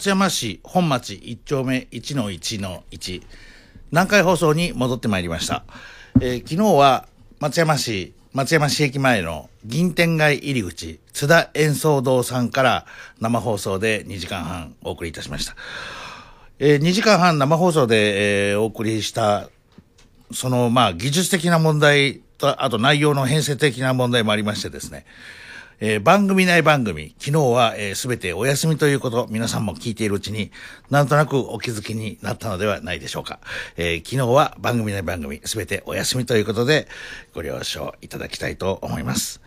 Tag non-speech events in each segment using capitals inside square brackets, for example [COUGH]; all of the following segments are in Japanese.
松山市本町1丁目1の1の1南海放送に戻ってまいりました、えー昨日は松山市松山市駅前の銀天街入り口津田演奏堂さんから生放送で2時間半お送りいたしました、え2時間半生放送で、えーお送りしたそのまあ技術的な問題と、あと内容の編成的な問題もありましてですね、えー番組内番組、昨日はすべ、全てお休みということ、皆さんも聞いているうちに、なんとなくお気づきになったのではないでしょうか。えー昨日は番組内番組、すべてお休みということで、ご了承いただきたいと思います。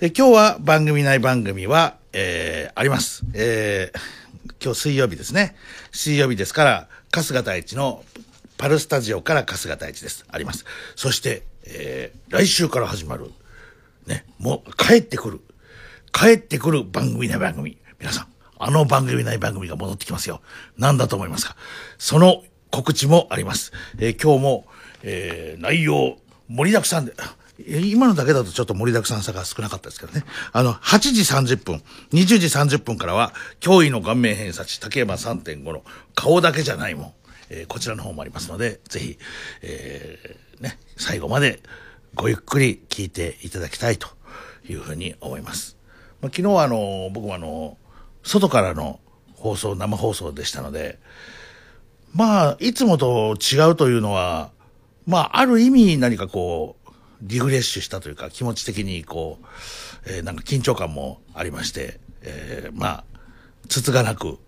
えー今日は番組内番組は、えーあります。えー今日水曜日ですね。水曜日ですから、春日大地のパルスタジオから春日大地です。あります。そして、えー来週から始まる、ね、もう帰ってくる、帰ってくる番組内番組。皆さん、あの番組内番組が戻ってきますよ。何だと思いますか？その告知もあります。えー今日も、えー内容盛りだくさんで、今のだけだとちょっと盛りだくさんさが少なかったですけどね。あの、8時30分、20時30分からは、驚異の顔面偏差値、竹山3.5の顔だけじゃないもん。えーこちらの方もありますので、ぜひ、えーね、最後までごゆっくり聞いていただきたいというふうに思います。まあ、昨日はあの、僕もあの、外からの放送、生放送でしたので、まあ、いつもと違うというのは、まあ、ある意味何かこう、リフレッシュしたというか、気持ち的にこう、えーなんか緊張感もありまして、えーまあ、つつがなく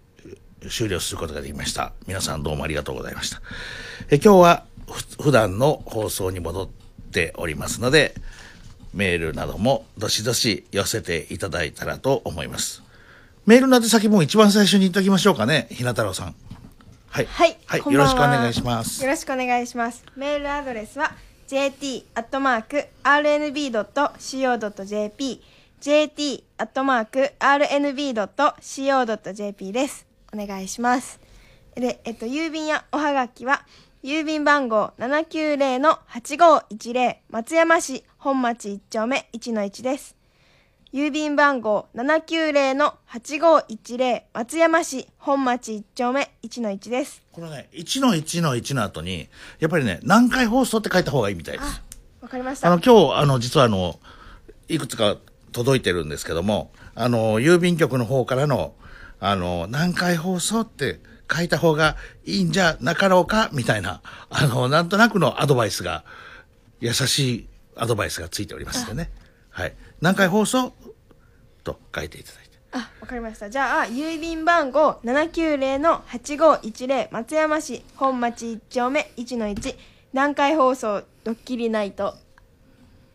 終了することができました。皆さんどうもありがとうございました。え今日は普段の放送に戻っておりますので、メールなどもどしどし寄せていただいたらと思います。メールの宛先も一番最初に言っておきましょうかね、ひな太郎さん。はい。はい、はい。こんばんはよろしくお願いしますよ。ろしくお願いします。メールアドレスは jt アットマーク rnb ドット co ドット jp jt アットマーク rnb ドット co ドット jp です。お願いします。で、えっと郵便やおはがきは郵便番号七九零の八五一零松山市本町一丁目一の一です。郵便番号790の8510松山市本町1丁目1の1です。このね、1の1の1の後に、やっぱりね、何回放送って書いた方がいいみたいです。あ、わかりました。あの、今日、あの、実はあの、いくつか届いてるんですけども、あの、郵便局の方からの、あの、何回放送って書いた方がいいんじゃなかろうか、みたいな、あの、なんとなくのアドバイスが、優しいアドバイスがついておりますのでね。はい。何回放送？と書いていただいて。あ、わかりました。じゃあ、郵便番号790の8510松山市本町1丁目1の1南海放送？ドッキリナイト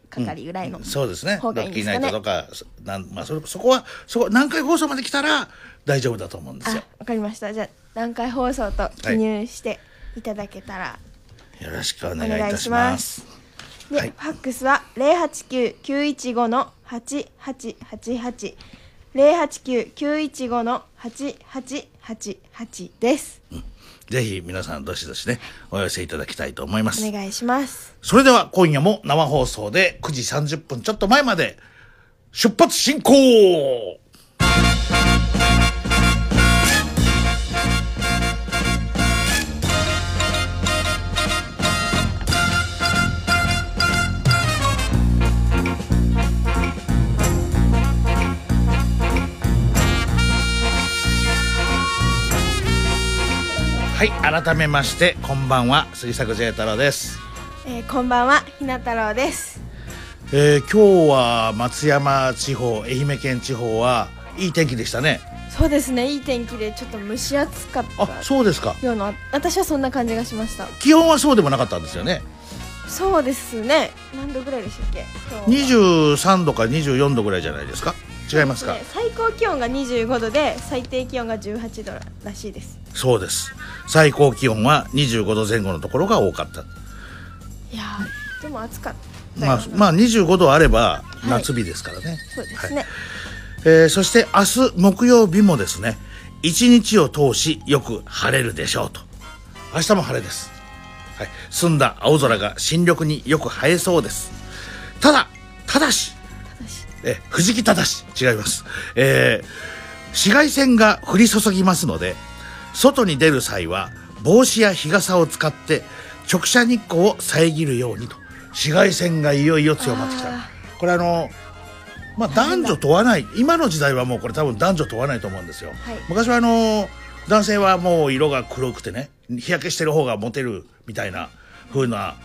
係ぐらいの。そうですね。方がいいんですかねドッキリナイトとか、そなんまあ、それそこは、そこ、何回放送まで来たら大丈夫だと思うんですあよ。、わかりました。じゃあ、南海放送と記入していただけたら。よろしくお願いいたします。で、はいファックスは零八九九一五の八八八八零八ぜひ皆さんどしどしね、お寄せいただきたいと思いますお。願いします。それでは今夜も生放送で9時30分ちょっと前まで出発進行はい、改めましてこんばんは杉作 J 太郎です。えー、こんばんはひな太郎です。えー今日は松山地方愛媛県地方はいい天気でしたねそうですねいい天気でちょっと蒸し暑かったあそうですかような私はそんな感じがしました。気温はそうでもなかったんですよねそうですね何度ぐらいでしたっけ？今日は23度か24度ぐらいじゃないですか違いますか？ね。最高気温が25度で最低気温が18度らしいです。そうです。最高気温は25度前後のところが多かった。いやーでも暑かったまあ、まあ25度あればい夏日ですからね、そうですね。えーそして明日木曜日もですね一日を通しよく晴れるでしょうと。明日も晴れです、はい、澄んだ青空が新緑によく映えそうです。ただただしえ藤木忠違います、えー紫外線が降り注ぎますので外に出る際は帽子や日傘を使って直射日光を遮るようにと。紫外線がいよいよ強まってきた。あこれあのまあ男女問わない。今の時代はもうこれ多分男女問わないと思うんですよ、はい。昔はあの男性はもう色が黒くてね日焼けしてる方がモテるみたいな風な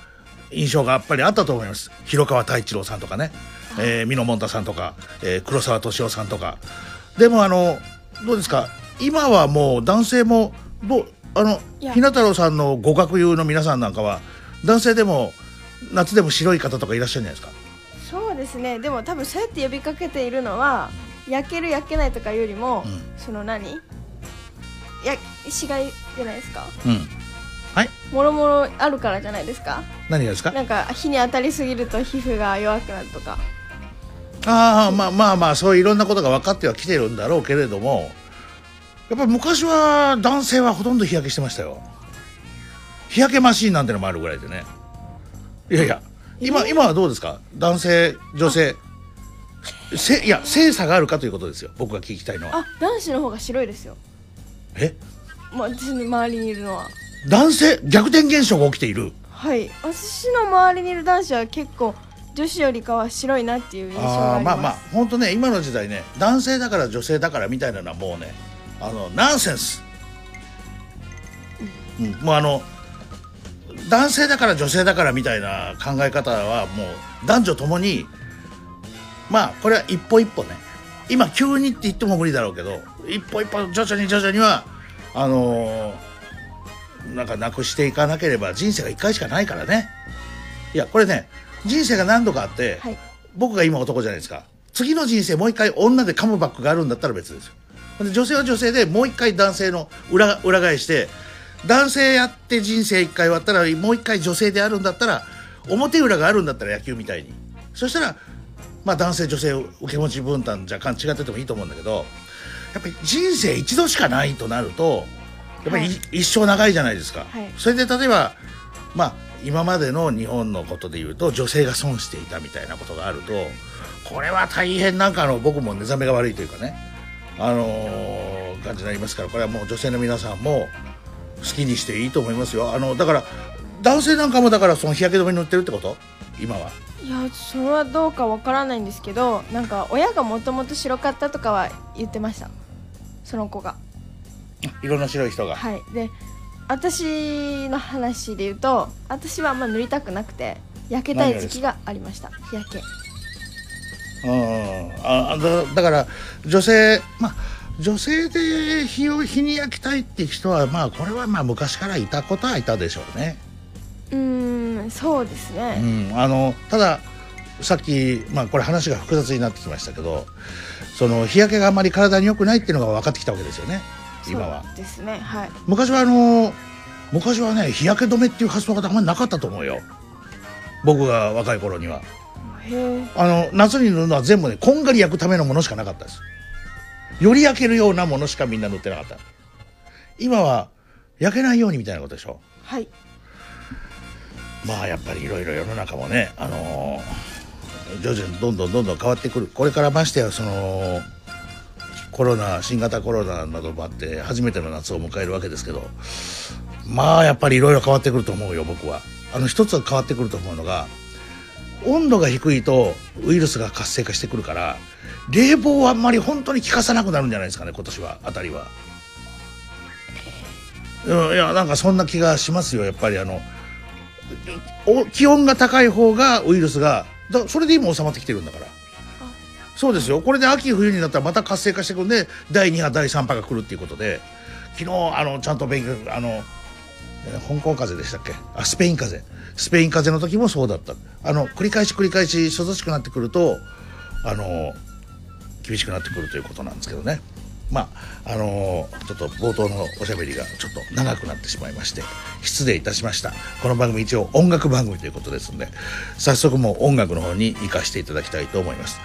印象がやっぱりあったと思います。広川太一郎さんとかね、えー、美濃もんたさんとか、えー黒沢敏夫さんとか。でもあのどうですか？今はもう男性もどうあのいや。ひな太郎さんのご学友の皆さんなんかは男性でも夏でも白い方とかいらっしゃるんじゃないですか？そうですね。でも多分そうやって呼びかけているのは焼ける焼けないとかよりも、うん。その何？や紫外じゃないですか？うん。はい。もろもろあるからじゃないですか？何がですか？なんか日に当たりすぎると皮膚が弱くなるとかああまあまあまあそういういろんなことが分かってはきてるんだろうけれどもやっぱり昔は男性はほとんど日焼けしてましたよ。日焼けマシーンなんてのもあるぐらいでね。いやいや今今はどうですか？男性女性。せいや性差があるかということですよ。僕が聞きたいのは。あ男子の方が白いですよ。え？まあ私の周りにいるのは。男性逆転現象が起きている。はい。私の周りにいる男子は結構女子よりかは白いなっていう印象があります。あーまあまあ本当ね今の時代ね男性だから女性だからみたいなのはもうねあのナンセンス、うん、もうあの男性だから女性だからみたいな考え方はもう男女ともにまあこれは一歩一歩ね。今急にって言っても無理だろうけど一歩一歩徐々に徐々にはあのーなんかなくしていかなければ人生が一回しかないからね。いやこれね人生が何度かあって、はい。僕が今男じゃないですか。次の人生もう一回女でカムバックがあるんだったら別ですよ。で女性は女性でもう一回男性の裏裏返して男性やって人生一回終わったらもう一回女性であるんだったら表裏があるんだったら野球みたいに。そしたらまあ男性女性受け持ち分担若干違っててもいいと思うんだけどやっぱり人生一度しかないとなるとやっぱりい、はい。一生長いじゃないですか、はい。それで例えばまあ今までの日本のことで言うと女性が損していたみたいなことがあるとこれは大変なんかあの僕も寝覚めが悪いというかね。あのー感じになりますからこれはもう女性の皆さんも好きにしていいと思いますよ。あのだから男性なんかもだからその日焼け止め塗ってるってこと？今は。いやそれはどうかわからないんですけどなんか親がもともと白かったとかは言ってました。その子が。色の白い人が、はい。で私の話で言うと私はあんま塗りたくなくて焼けたい時期がありました。日焼け。うんあだだから女性まあ女性で日を日に焼きたいっていう人はまあこれはまあ昔からいたことはいたでしょうね。うーんそうですうね、ん、あのたださっき、まあ、これ話が複雑になってきましたけどその日焼けがあんまり体に良くないっていうのが分かってきたわけですよね今は。ですねはい。昔はあの昔はね日焼け止めっていう発想があんまりなかったと思うよ。僕が若い頃には。あの夏に塗るのは全部ねこんがり焼くためのものしかなかったです。より焼けるようなものしかみんな塗ってなかった。今は焼けないようにみたいなことでしょ。はい。まあやっぱりいろいろ世の中もね、あのー徐々にどんどんどんどん変わってくる。これからましてやそのコロナ新型コロナなどもあって初めての夏を迎えるわけですけどまあやっぱりいろいろ変わってくると思うよ僕は。あの一つは変わってくると思うのが温度が低いとウイルスが活性化してくるから冷房はあんまり本当に効かさなくなるんじゃないですかね今年はあたりは。いやなんかそんな気がしますよやっぱり。あの気温が高い方がウイルスがだそれで今収まってきてるんだから。そうですよ。これで秋冬になったらまた活性化してくるんで第2波第3波が来るっていうことで。昨日あのちゃんと勉強あのえー香港風邪でしたっけ？あスペイン風邪。スペイン風邪の時もそうだった。あの繰り返し繰り返し涼しくなってくるとあの厳しくなってくるということなんですけどね。まああのちょっと冒頭のおしゃべりがちょっと長くなってしまいまして失礼いたしました。この番組一応音楽番組ということですので早速もう音楽の方に行かせていただきたいと思います、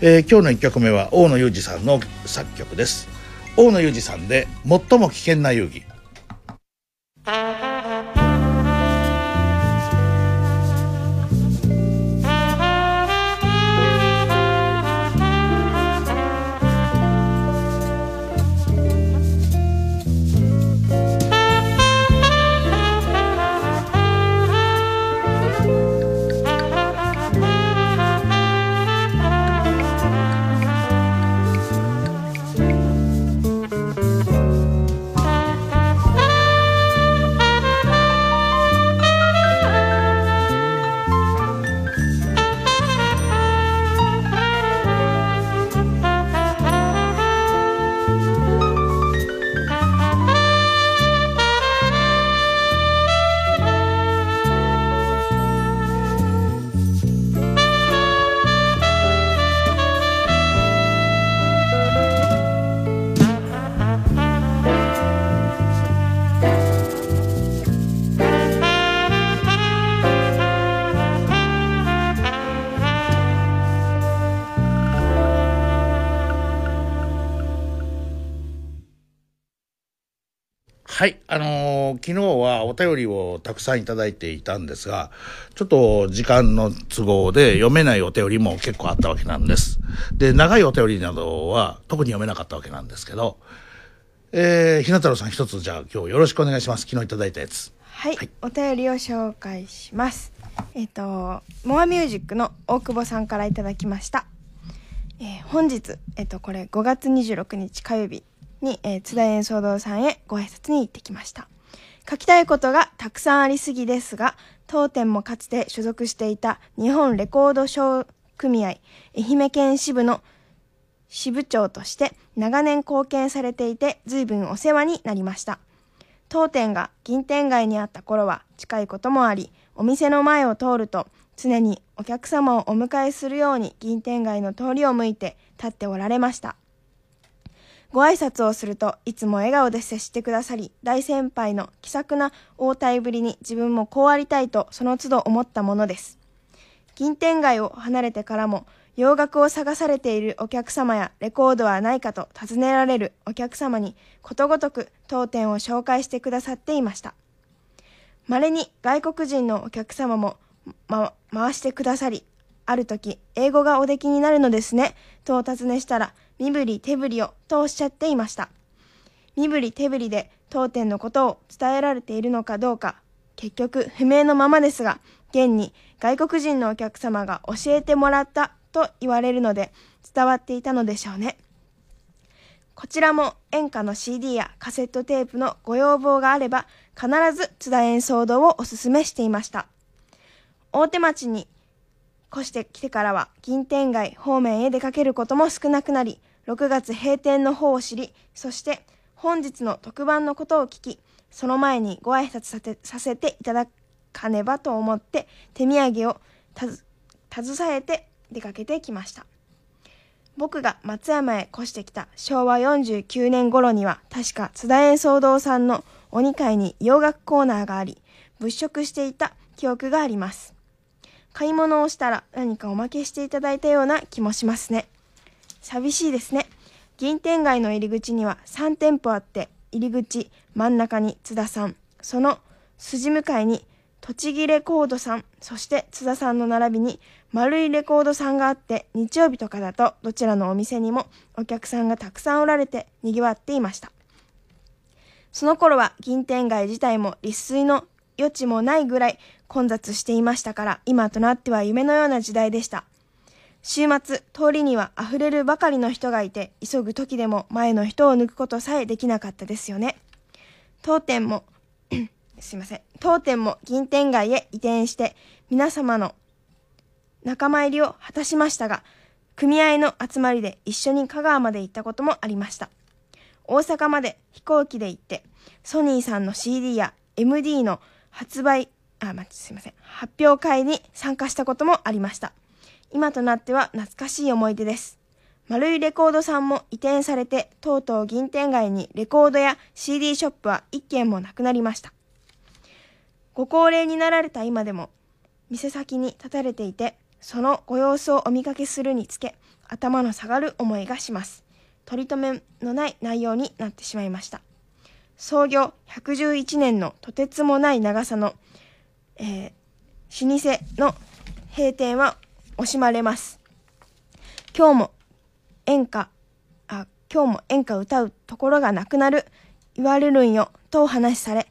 えー今日の1曲目は大野裕二さんの作曲です。大野裕二さんで最も危険な遊戯「お便りをたくさんいただいていたんですが、ちょっと時間の都合で読めないお便りも結構あったわけなんです。で、長いお便りなどは特に読めなかったわけなんですけど、えー、ひな太郎さん一つじゃあ今日よろしくお願いします。昨日いただいたやつ。はい、はいお便りを紹介しますえっ、とモアミュージックの大久保さんからいただきました、えー本日えっ、とこれ5月26日火曜日に、えー津田演奏堂さんへご挨拶に行ってきました書きたいことがたくさんありすぎですが当店もかつて所属していた日本レコード商組合愛媛県支部の支部長として長年貢献されていて随分お世話になりました。当店が銀天街にあった頃は近いこともありお店の前を通ると常にお客様をお迎えするように銀天街の通りを向いて立っておられました。ご挨拶をするといつも笑顔で接してくださり大先輩の気さくな応対ぶりに自分もこうありたいとその都度思ったものです。銀天街を離れてからも洋楽を探されているお客様やレコードはないかと尋ねられるお客様にことごとく当店を紹介してくださっていました。稀に外国人のお客様も、ま、回してくださりある時英語がおできになるのですねとお尋ねしたら身振り手振りをとおっしゃっていました。身振り手振りで当店のことを伝えられているのかどうか結局不明のままですが現に外国人のお客様が教えてもらったと言われるので伝わっていたのでしょうね。こちらも演歌の CD やカセットテープのご要望があれば必ず津田演奏堂をおすすめしていました。大手町に越してきてからは銀天街方面へ出かけることも少なくなり6月閉店の方を知りそして本日の特番のことを聞きその前にご挨拶さてさせていただかねばと思って手土産をたず携えて出かけてきました。僕が松山へ越してきた昭和49年頃には確か津田演奏堂さんのお二階に洋楽コーナーがあり物色していた記憶があります。買い物をしたら何かおまけしていただいたような気もしますね。寂しいですね。銀天街の入り口には3店舗あって入り口真ん中に津田さんその筋向かいに栃木レコードさんそして津田さんの並びに丸いレコードさんがあって日曜日とかだとどちらのお店にもお客さんがたくさんおられてにぎわっていました。その頃は銀天街自体も立水の余地もないぐらい混雑していましたから今となっては夢のような時代でした。週末通りには溢れるばかりの人がいて急ぐ時でも前の人を抜くことさえできなかったですよね。当店も [CLEARS THROAT] すいません。当店も銀天街へ移転して皆様の仲間入りを果たしましたが組合の集まりで一緒に香川まで行ったこともありました。大阪まで飛行機で行ってソニーさんの CD や MD の発売あ、ま、すいません。発表会に参加したこともありました。今となっては懐かしい思い出です。丸いレコードさんも移転されてとうとう銀天街にレコードや CD ショップは一軒もなくなりました。ご高齢になられた今でも店先に立たれていてそのご様子をお見かけするにつけ頭の下がる思いがします。取り留めのない内容になってしまいました。創業111年のとてつもない長さの、えー老舗の閉店は惜しまれます。今日も演歌あ今日も演歌歌うところがなくなる言われるんよとお話しされ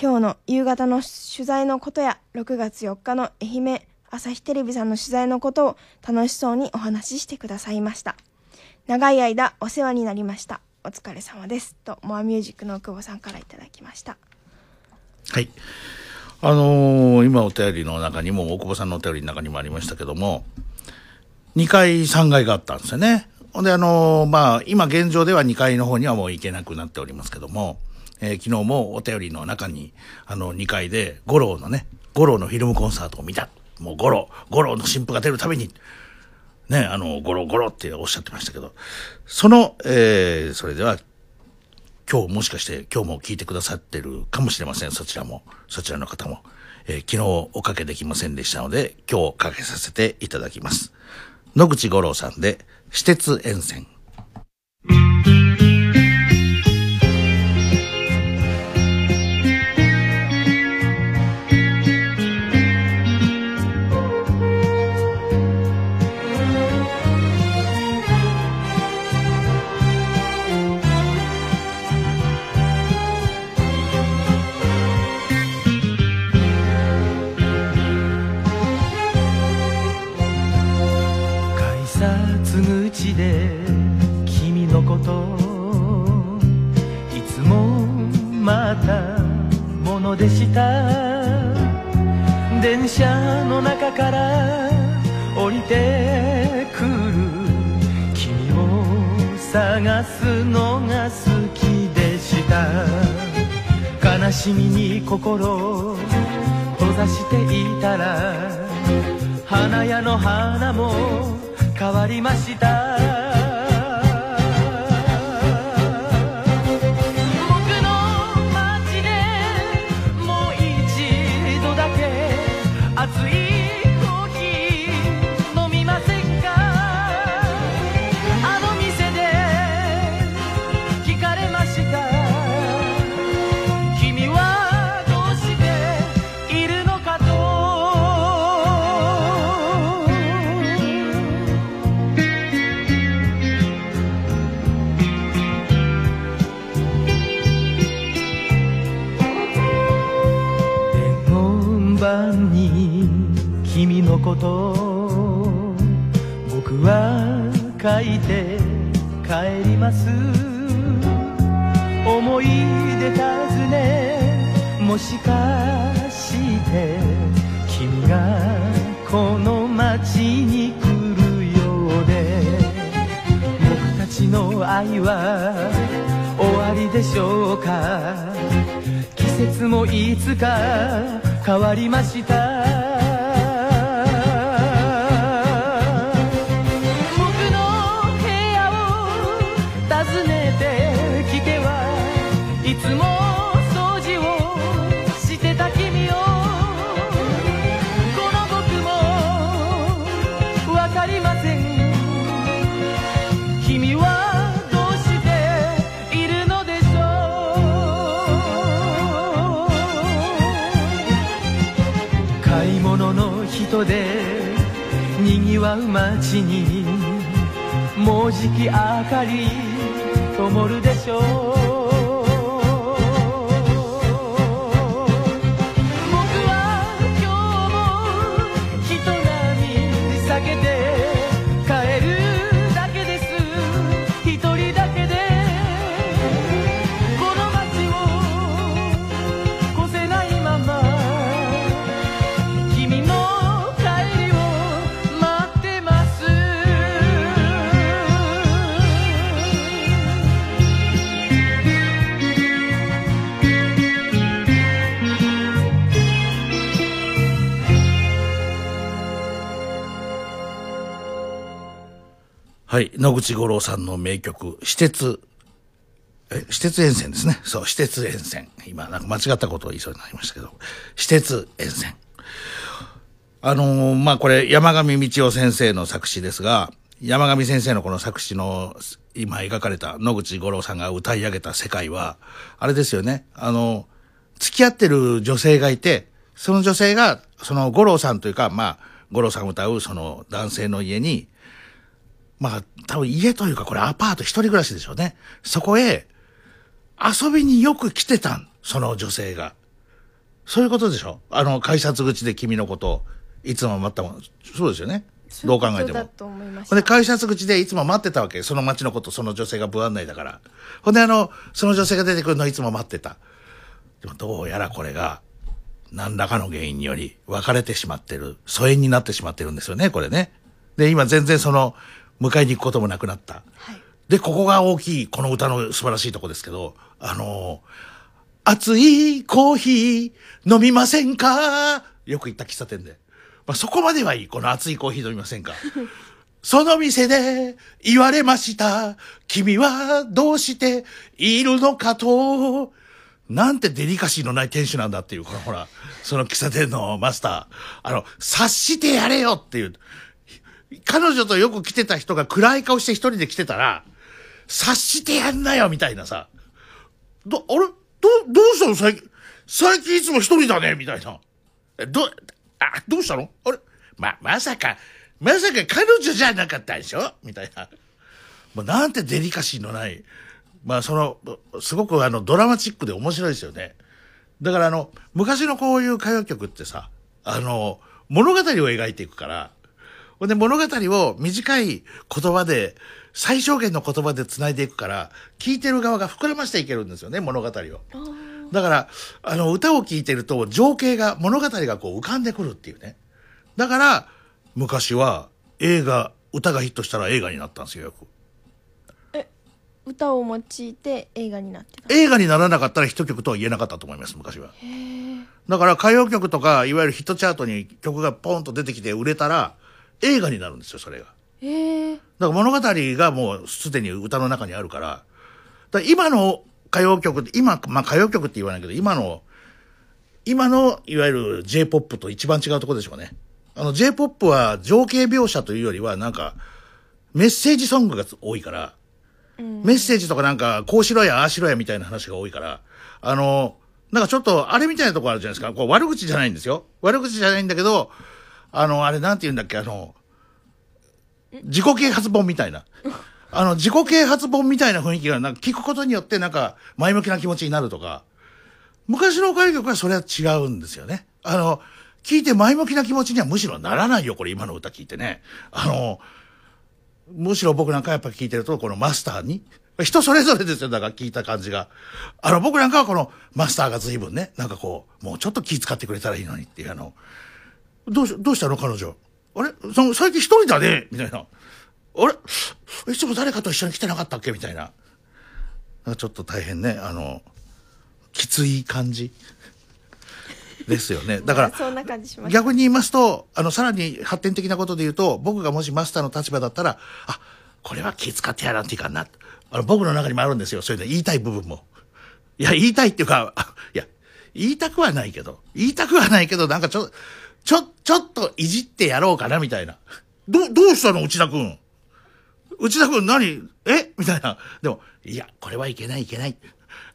今日の夕方の取材のことや6月4日の愛媛朝日テレビさんの取材のことを楽しそうにお話ししてくださいました。長い間お世話になりました。お疲れ様です。とモアミュージックの久保さんからいただきました。はい。あのー今お便りの中にも、大久保さんのお便りの中にもありましたけども、2階、3階があったんですよね。ほんで、あのーまあ、今現状では2階の方にはもう行けなくなっておりますけども、えー昨日もお便りの中に、あの、2階で、五郎のね、五郎のフィルムコンサートを見た。もう五郎、五郎の新譜が出るために、ね、あの、ゴロゴロっておっしゃってましたけど、その、えーそれでは、今日もしかして今日も聞いてくださってるかもしれません。そちらも、そちらの方も。えー昨日おかけできませんでしたので、今日かけさせていただきます。野口五郎さんで、私鉄沿線。またものでした。電車の中から降りてくる君を探すのが好きでした。悲しみに心閉ざしていたら花屋の花も変わりました。しょうか？季節もいつか変わりました。にもうじき明かり灯るでしょうはい。野口五郎さんの名曲、私鉄、え、私鉄沿線ですね。そう、私鉄沿線。今、なんか間違ったことを言いそうになりましたけど、私鉄沿線。あのーまあ、これ、山上道夫先生の作詞ですが、山上先生のこの作詞の、今描かれた野口五郎さんが歌い上げた世界は、あれですよね。あの、付き合ってる女性がいて、その女性が、その五郎さんというか、まあ、五郎さんが歌うその男性の家に、まあ、多分家というかこれアパート一人暮らしでしょうね。そこへ遊びによく来てたん、その女性が。そういうことでしょあの、改札口で君のことをいつも待ったもん。そうですよね。どう考えても。ほんで、た改札口でいつも待ってたわけ。その街のこと、その女性が不安内だから。ほんで、あの、その女性が出てくるのをいつも待ってた。でも、どうやらこれが、何らかの原因により、別れてしまってる、疎遠になってしまってるんですよね、これね。で、今全然その、迎えに行くこともなくなった。はいで、ここが大きい、この歌の素晴らしいとこですけど、あの熱いコーヒー飲みませんか？よく行った喫茶店で。まあ、そこまではいい。この熱いコーヒー飲みませんか [LAUGHS] その店で言われました。君はどうしているのかと？なんてデリカシーのない店主なんだっていう、このほら、その喫茶店のマスター。あの、察してやれよっていう。彼女とよく来てた人が暗い顔して一人で来てたら、察してやんなよみたいなさ。ど、あれ？ど、どうしたの？最近、最近いつも一人だねみたいな。え、ど、あ、どうしたの？あれ？ま、まさか、まさか彼女じゃなかったでしょ？みたいな。もうなんてデリカシーのない。まあその、すごくあのドラマチックで面白いですよね。だからあの、昔のこういう歌謡曲ってさ、あの、物語を描いていくから、ほんで物語を短い言葉で、最小限の言葉で繋いでいくから、聞いてる側が膨らましていけるんですよね、物語を。だから、あの、歌を聴いてると情景が、物語がこう浮かんでくるっていうね。だから、昔は映画、歌がヒットしたら映画になったんですよ、よく。歌を用いて映画になってた映画にならなかったらヒット曲とは言えなかったと思います、昔は。だから歌謡曲とか、いわゆるヒットチャートに曲がポンと出てきて売れたら、映画になるんですよ、それが。へえだから物語がもうすでに歌の中にあるから、だから今の歌謡曲って、今、まあ歌謡曲って言わないけど、今の、今のいわゆる J-POP と一番違うところでしょうね。あの J-POP は情景描写というよりはなんか、メッセージソングが多いから、メッセージとかなんか、こうしろや、ああしろやみたいな話が多いから、あの、なんかちょっと、あれみたいなとこあるじゃないですか。こう悪口じゃないんですよ。悪口じゃないんだけど、あの、あれなんて言うんだっけ、あの、自己啓発本みたいな。あの、自己啓発本みたいな雰囲気が、なんか聞くことによってなんか前向きな気持ちになるとか、昔の歌謡曲はそれは違うんですよね。あの、聞いて前向きな気持ちにはむしろならないよ、これ今の歌聞いてね。あの、むしろ僕なんかやっぱ聞いてると、このマスターに、人それぞれですよ、だから聞いた感じが。あの、僕なんかはこのマスターが随分ね、なんかこう、もうちょっと気遣ってくれたらいいのにっていう、あの、どうし、どうしたの彼女？あれ？その最近一人だね？みたいな。あれ？いつも誰かと一緒に来てなかったっけ？みたいな。ちょっと大変ね、あの、きつい感じですよね。だから、[LAUGHS] そんな感じしました逆に言いますと、あの、さらに発展的なことで言うと、僕がもしマスターの立場だったら、あ、これは気遣ってやらんといかんな。あの、僕の中にもあるんですよ。そういうの言いたい部分も。いや、言いたいっていうか、あいや、言いたくはないけど、言いたくはないけど、なんかちょ、ちょ、ちょっといじってやろうかな、みたいな。ど、どうしたの内田くん。内田くん何？え？みたいな。でも、いや、これはいけないいけない。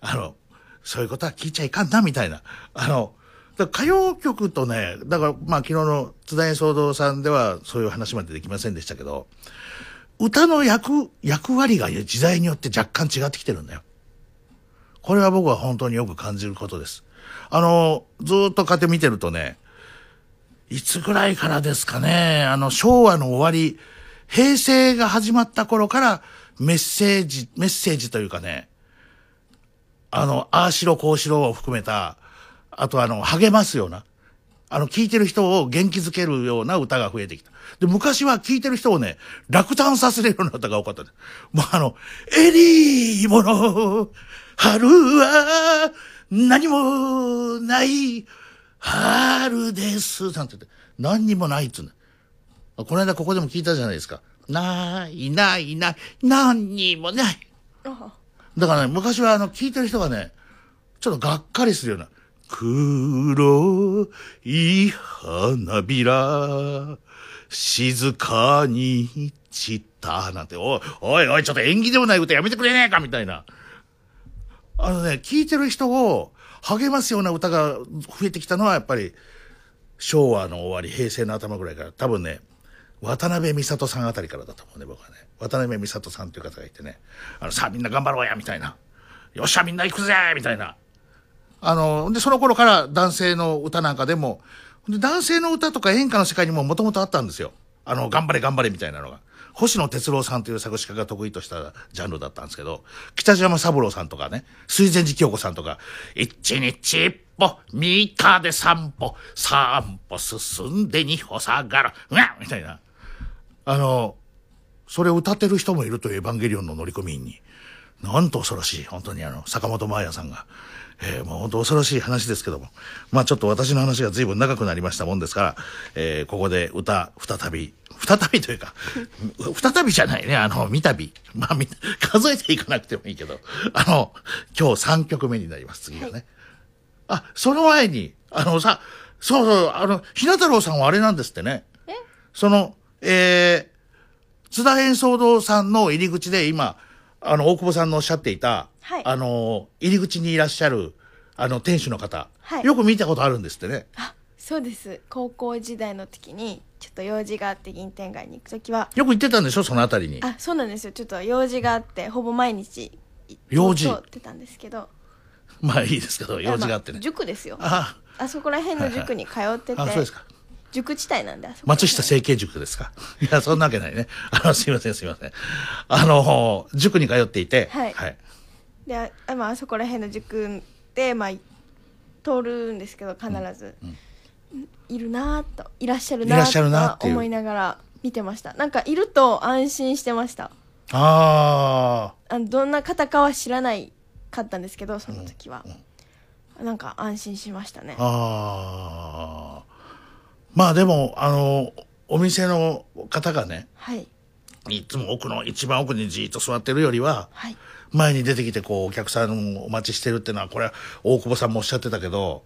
あの、そういうことは聞いちゃいかんな、みたいな。あの、歌謡曲とね、だからまあ昨日の津田演奏堂さんではそういう話までできませんでしたけど、歌の役、役割が時代によって若干違ってきてるんだよ。これは僕は本当によく感じることです。あの、ずっとこうやって見てるとね、いつぐらいからですかね、あの、昭和の終わり、平成が始まった頃からメッセージ、メッセージというかね、あの、ああしろこうしろを含めた、あとあの、励ますような、あの、聞いてる人を元気づけるような歌が増えてきた。で、昔は聞いてる人をね、落胆させるような歌が多かった。もうあの、エリーもの、春は何もない、春です。なんて言って、何にもないっつうんだ。この間ここでも聞いたじゃないですか。ない、ない、ない、何にもない。あだからね、昔はあの、聞いてる人がね、ちょっとがっかりするような、黒い花びら、静かに散った、なんて、おい、おいおい、ちょっと演技でもない歌やめてくれねえか、みたいな。あのね、聞いてる人を励ますような歌が増えてきたのは、やっぱり、昭和の終わり、平成の頭ぐらいから、多分ね、渡辺美里さんあたりからだと思うね、僕はね。渡辺美里さんという方がいてね、あの、さあみんな頑張ろうや、みたいな。よっしゃ、みんな行くぜみたいな。あの、で、その頃から男性の歌なんかでも、で男性の歌とか演歌の世界にももともとあったんですよ。あの、頑張れ頑張れみたいなのが。星野哲郎さんという作詞家が得意としたジャンルだったんですけど、北島三郎さんとかね、水前寺清子さんとか、一日一歩、三日で三歩、三歩進んで二歩下がる、うわみたいな。あの、それを歌ってる人もいるというエヴァンゲリオンの乗組員に。なんと恐ろしい、本当にあの、坂本真綾さんが。えー、もう本当恐ろしい話ですけども。まあちょっと私の話が随分長くなりましたもんですから、えー、ここで歌、再び、再びというか、[LAUGHS] 再びじゃないね、あの、三度。まあみ、[LAUGHS] 数えていかなくてもいいけど、あの、今日3曲目になります、次がね。あ、その前に、あのさ、そうそう、あの、ひな太郎さんはあれなんですってね。その、えー、津田演奏堂さんの入り口で今、あの、大久保さんのおっしゃっていた、はいあの、入り口にいらっしゃる、あの、店主の方、はいよく見たことあるんですってね。あそうです高校時代の時にちょっと用事があって銀天街に行く時はよく行ってたんでしょ？そのあたりに。あそうなんですよちょっと用事があってほぼ毎日い用事？通ってたんですけどまあいいですけど、用事があってねま。塾ですよああそこら辺の塾に通ってて、あ、そうですか。塾地帯なんで松下整形塾ですか？いや、そんなわけないね。あの、すいません、すいません。あの、塾に通っていて、はいはい。であ,、まああそこら辺の塾で、まあ、通るんですけど必ず、いるなぁといらっしゃるないらっしゃるなぁっていう。と思いながら見てました。なんかいると安心してました。ああのどんな方かは知らないかったんですけどその時は、なんか安心しましたね。あ、ああ。まあでも、あの、お店の方がね、はい。いつも奥の、一番奥にじーっと座ってるよりは、はい前に出てきてこうお客さんをお待ちしてるっていうのはこれは大久保さんもおっしゃってたけど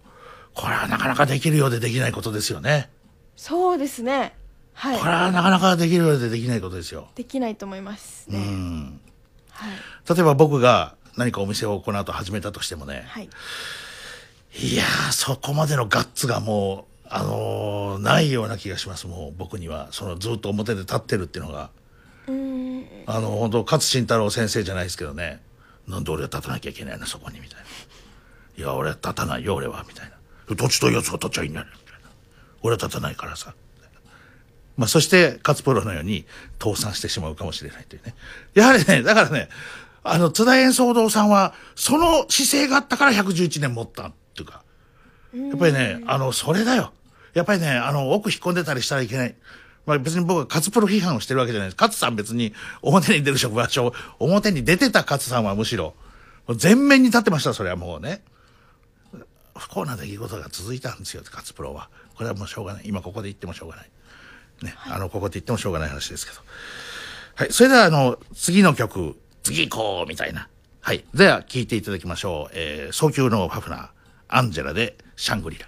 これはなかなかできるようでできないことですよね。そうですね。はい。これはなかなかできるようでできないことですよ。できないと思いますうね、ん。はい。例えば僕が何かお店をこの後始めたとしてもね。はい。いやーそこまでのガッツがもうあのーないような気がします。もう僕には。そのずっと表で立ってるっていうのが。うーんあの本当勝慎太郎先生じゃないですけどね。なんで俺は立たなきゃいけないのそこにみたいな。いや俺は立たないよ俺はみたいな。どっちというやつが立っちゃいいんだよみたいな。俺は立たないからさ。まあそして勝プロのように倒産してしまうかもしれないというね。やはりねだからねあの津田演奏堂さんはその姿勢があったから111年持ったっていうか。やっぱりね、あの、それだよ。やっぱりね、あの、奥引っ込んでたりしたらいけない。まあ別に僕は勝プロ批判をしてるわけじゃないです。勝さん別に表に出る職場所、表に出てた勝さんはむしろ、全面に立ってました、それはもうね。不幸な出来事が続いたんですよ、勝プロは。これはもうしょうがない。今ここで言ってもしょうがない。ね、あの、ここで言ってもしょうがない話ですけど。はい、それではあの、次の曲、次行こうみたいな。はい。では、聴いていただきましょう。えー、早急のファフナー、アンジェラでシャングリラ。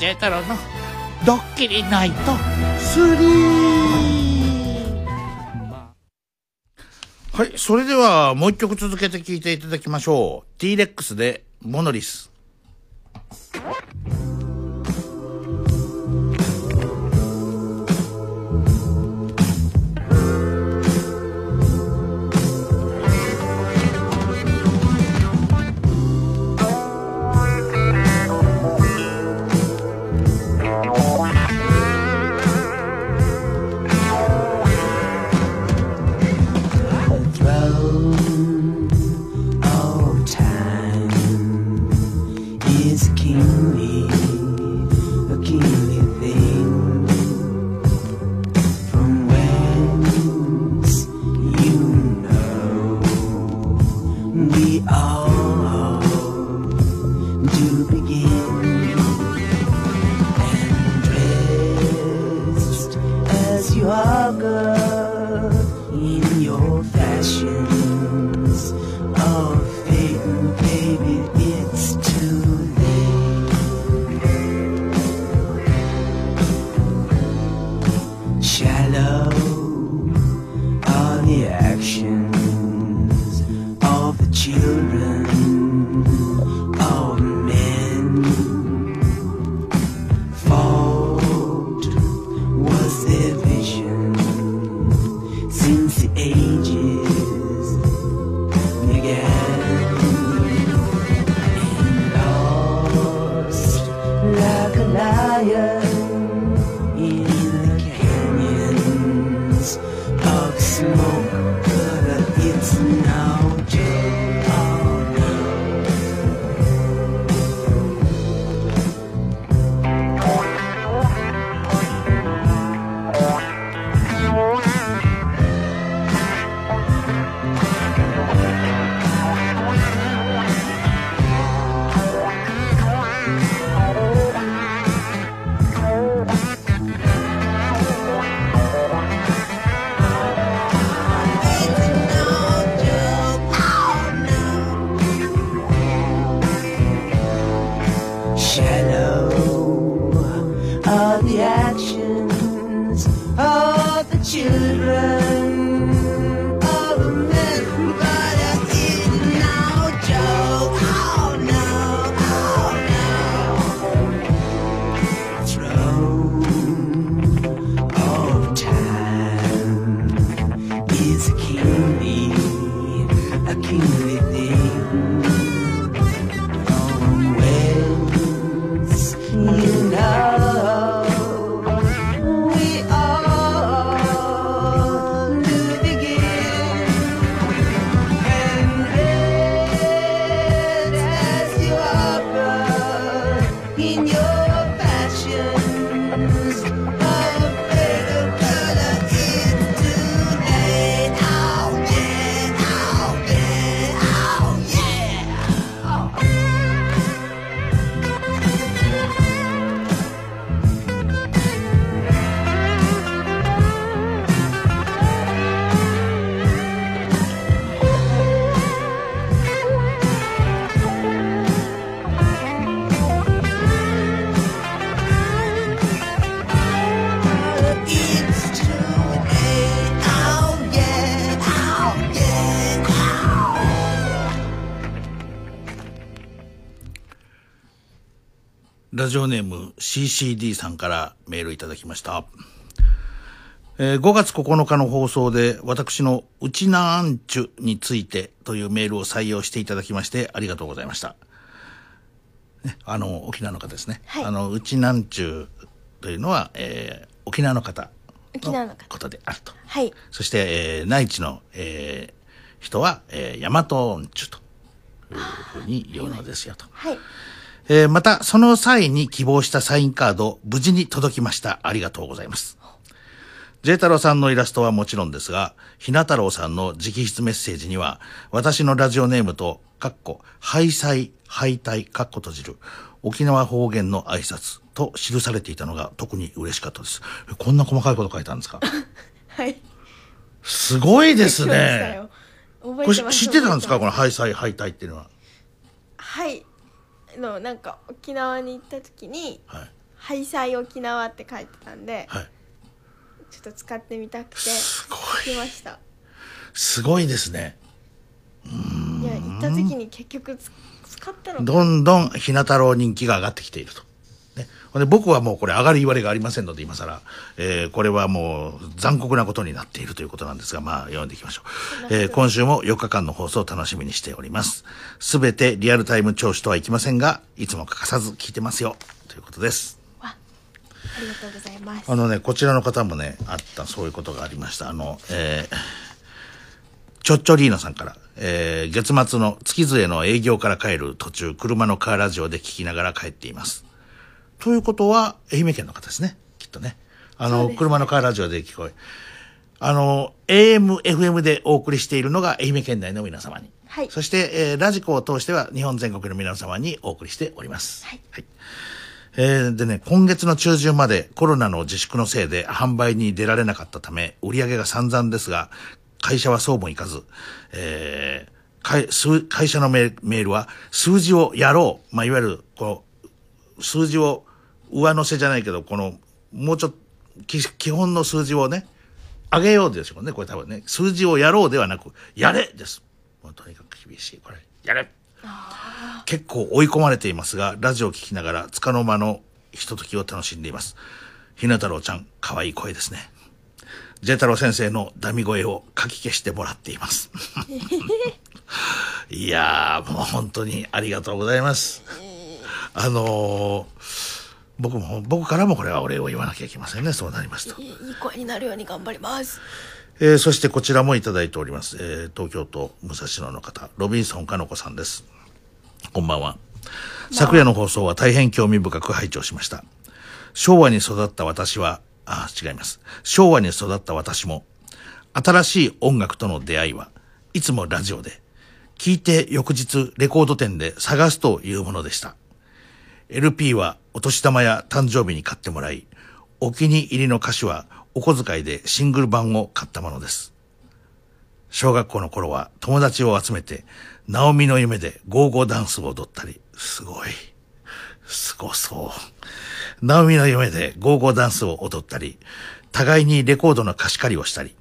J 太郎のドッキリナイト3はい、それではもう一曲続けて聴いていただきましょう。T-Rex でモノリス。ジオネーム CCD さんからメールいただきました。えー5月9日の放送で私のうちなアンチュについてというメールを採用していただきましてありがとうございました。ね、あの、沖縄の方ですね。はいあの、うちなんちゅうというのは、えー沖縄の方沖縄の方ことであると。はいそして、えー内地の、えー人は、えー、大和音中というふうに言うのですよと。はいえーまた、その際に希望したサインカード、無事に届きました。ありがとうございます。J 太郎さんのイラストはもちろんですが、ひな太郎さんの直筆メッセージには、私のラジオネームと、かっこ、敗催、敗退、かっこ閉じる、沖縄方言の挨拶と記されていたのが特に嬉しかったです。えこんな細かいこと書いたんですか？[LAUGHS] はいすごいですね。よこれ知ってたんですか？この覚えてます敗催、敗退っていうのは。はいあのなんか沖縄に行った時にはい。「ハイサイ沖縄」って書いてたんではい。ちょっと使ってみたくてすごい。来ましたすごいですね。いや行った時に結局つ使ったのかどんどんひな太郎人気が上がってきていると。で僕はもうこれ上がり言われがありませんので今更、えーこれはもう残酷なことになっているということなんですが、まあ読んでいきましょう。えー今週も4日間の放送を楽しみにしております。すべてリアルタイム聴取とはいきませんが、いつも欠かさず聞いてますよ。ということです。ありがとうございますあのね、こちらの方もね、あった、そういうことがありました。あの、えー、ちょっちょリーナさんから、えー、月末の月末の営業から帰る途中、車のカーラジオで聞きながら帰っています。ということは、愛媛県の方ですね。きっとね。あの、ね車のカーラジオで聞こえ。あの、AM、FM でお送りしているのが愛媛県内の皆様に。はいそして、えーラジコを通しては日本全国の皆様にお送りしております。はいえーでね、今月の中旬までコロナの自粛のせいで販売に出られなかったため、売り上げが散々ですが、会社はそうもいかず、えー会数会社のメールメールは、数字をやろう。まあ、いわゆる、この、数字を上乗せじゃないけど、この、もうちょっと、き基本の数字をね、上げようですよね、これ多分ね。数字をやろうではなく、やれです。もうとにかく厳しい、これ。やれ結構追い込まれていますが、ラジオを聞きながら、つかの間のひとときを楽しんでいます。ひな太郎ちゃん、可愛い声ですね。ジェ太郎先生のダミ声をかき消してもらっています。[LAUGHS] いやー、もう本当にありがとうございます。あのー僕も、僕からもこれはお礼を言わなきゃいけませんね、そうなりますと。いい声になるように頑張りますえーそしてこちらもいただいております。えー東京都武蔵野の方、ロビンソンかの子さんです。こんばんは。昨夜の放送は大変興味深く拝聴しました。昭和に育った私は、あ、違います。昭和に育った私も、新しい音楽との出会いはいつもラジオで、聞いて翌日レコード店で探すというものでした。LP はお年玉や誕生日に買ってもらい、お気に入りの歌手はお小遣いでシングル版を買ったものです。小学校の頃は友達を集めて、ナオミの夢でゴーゴーダンスを踊ったり、すごい。すごそう。ナオミの夢でゴーゴーダンスを踊ったり、互いにレコードの貸し借りをしたり。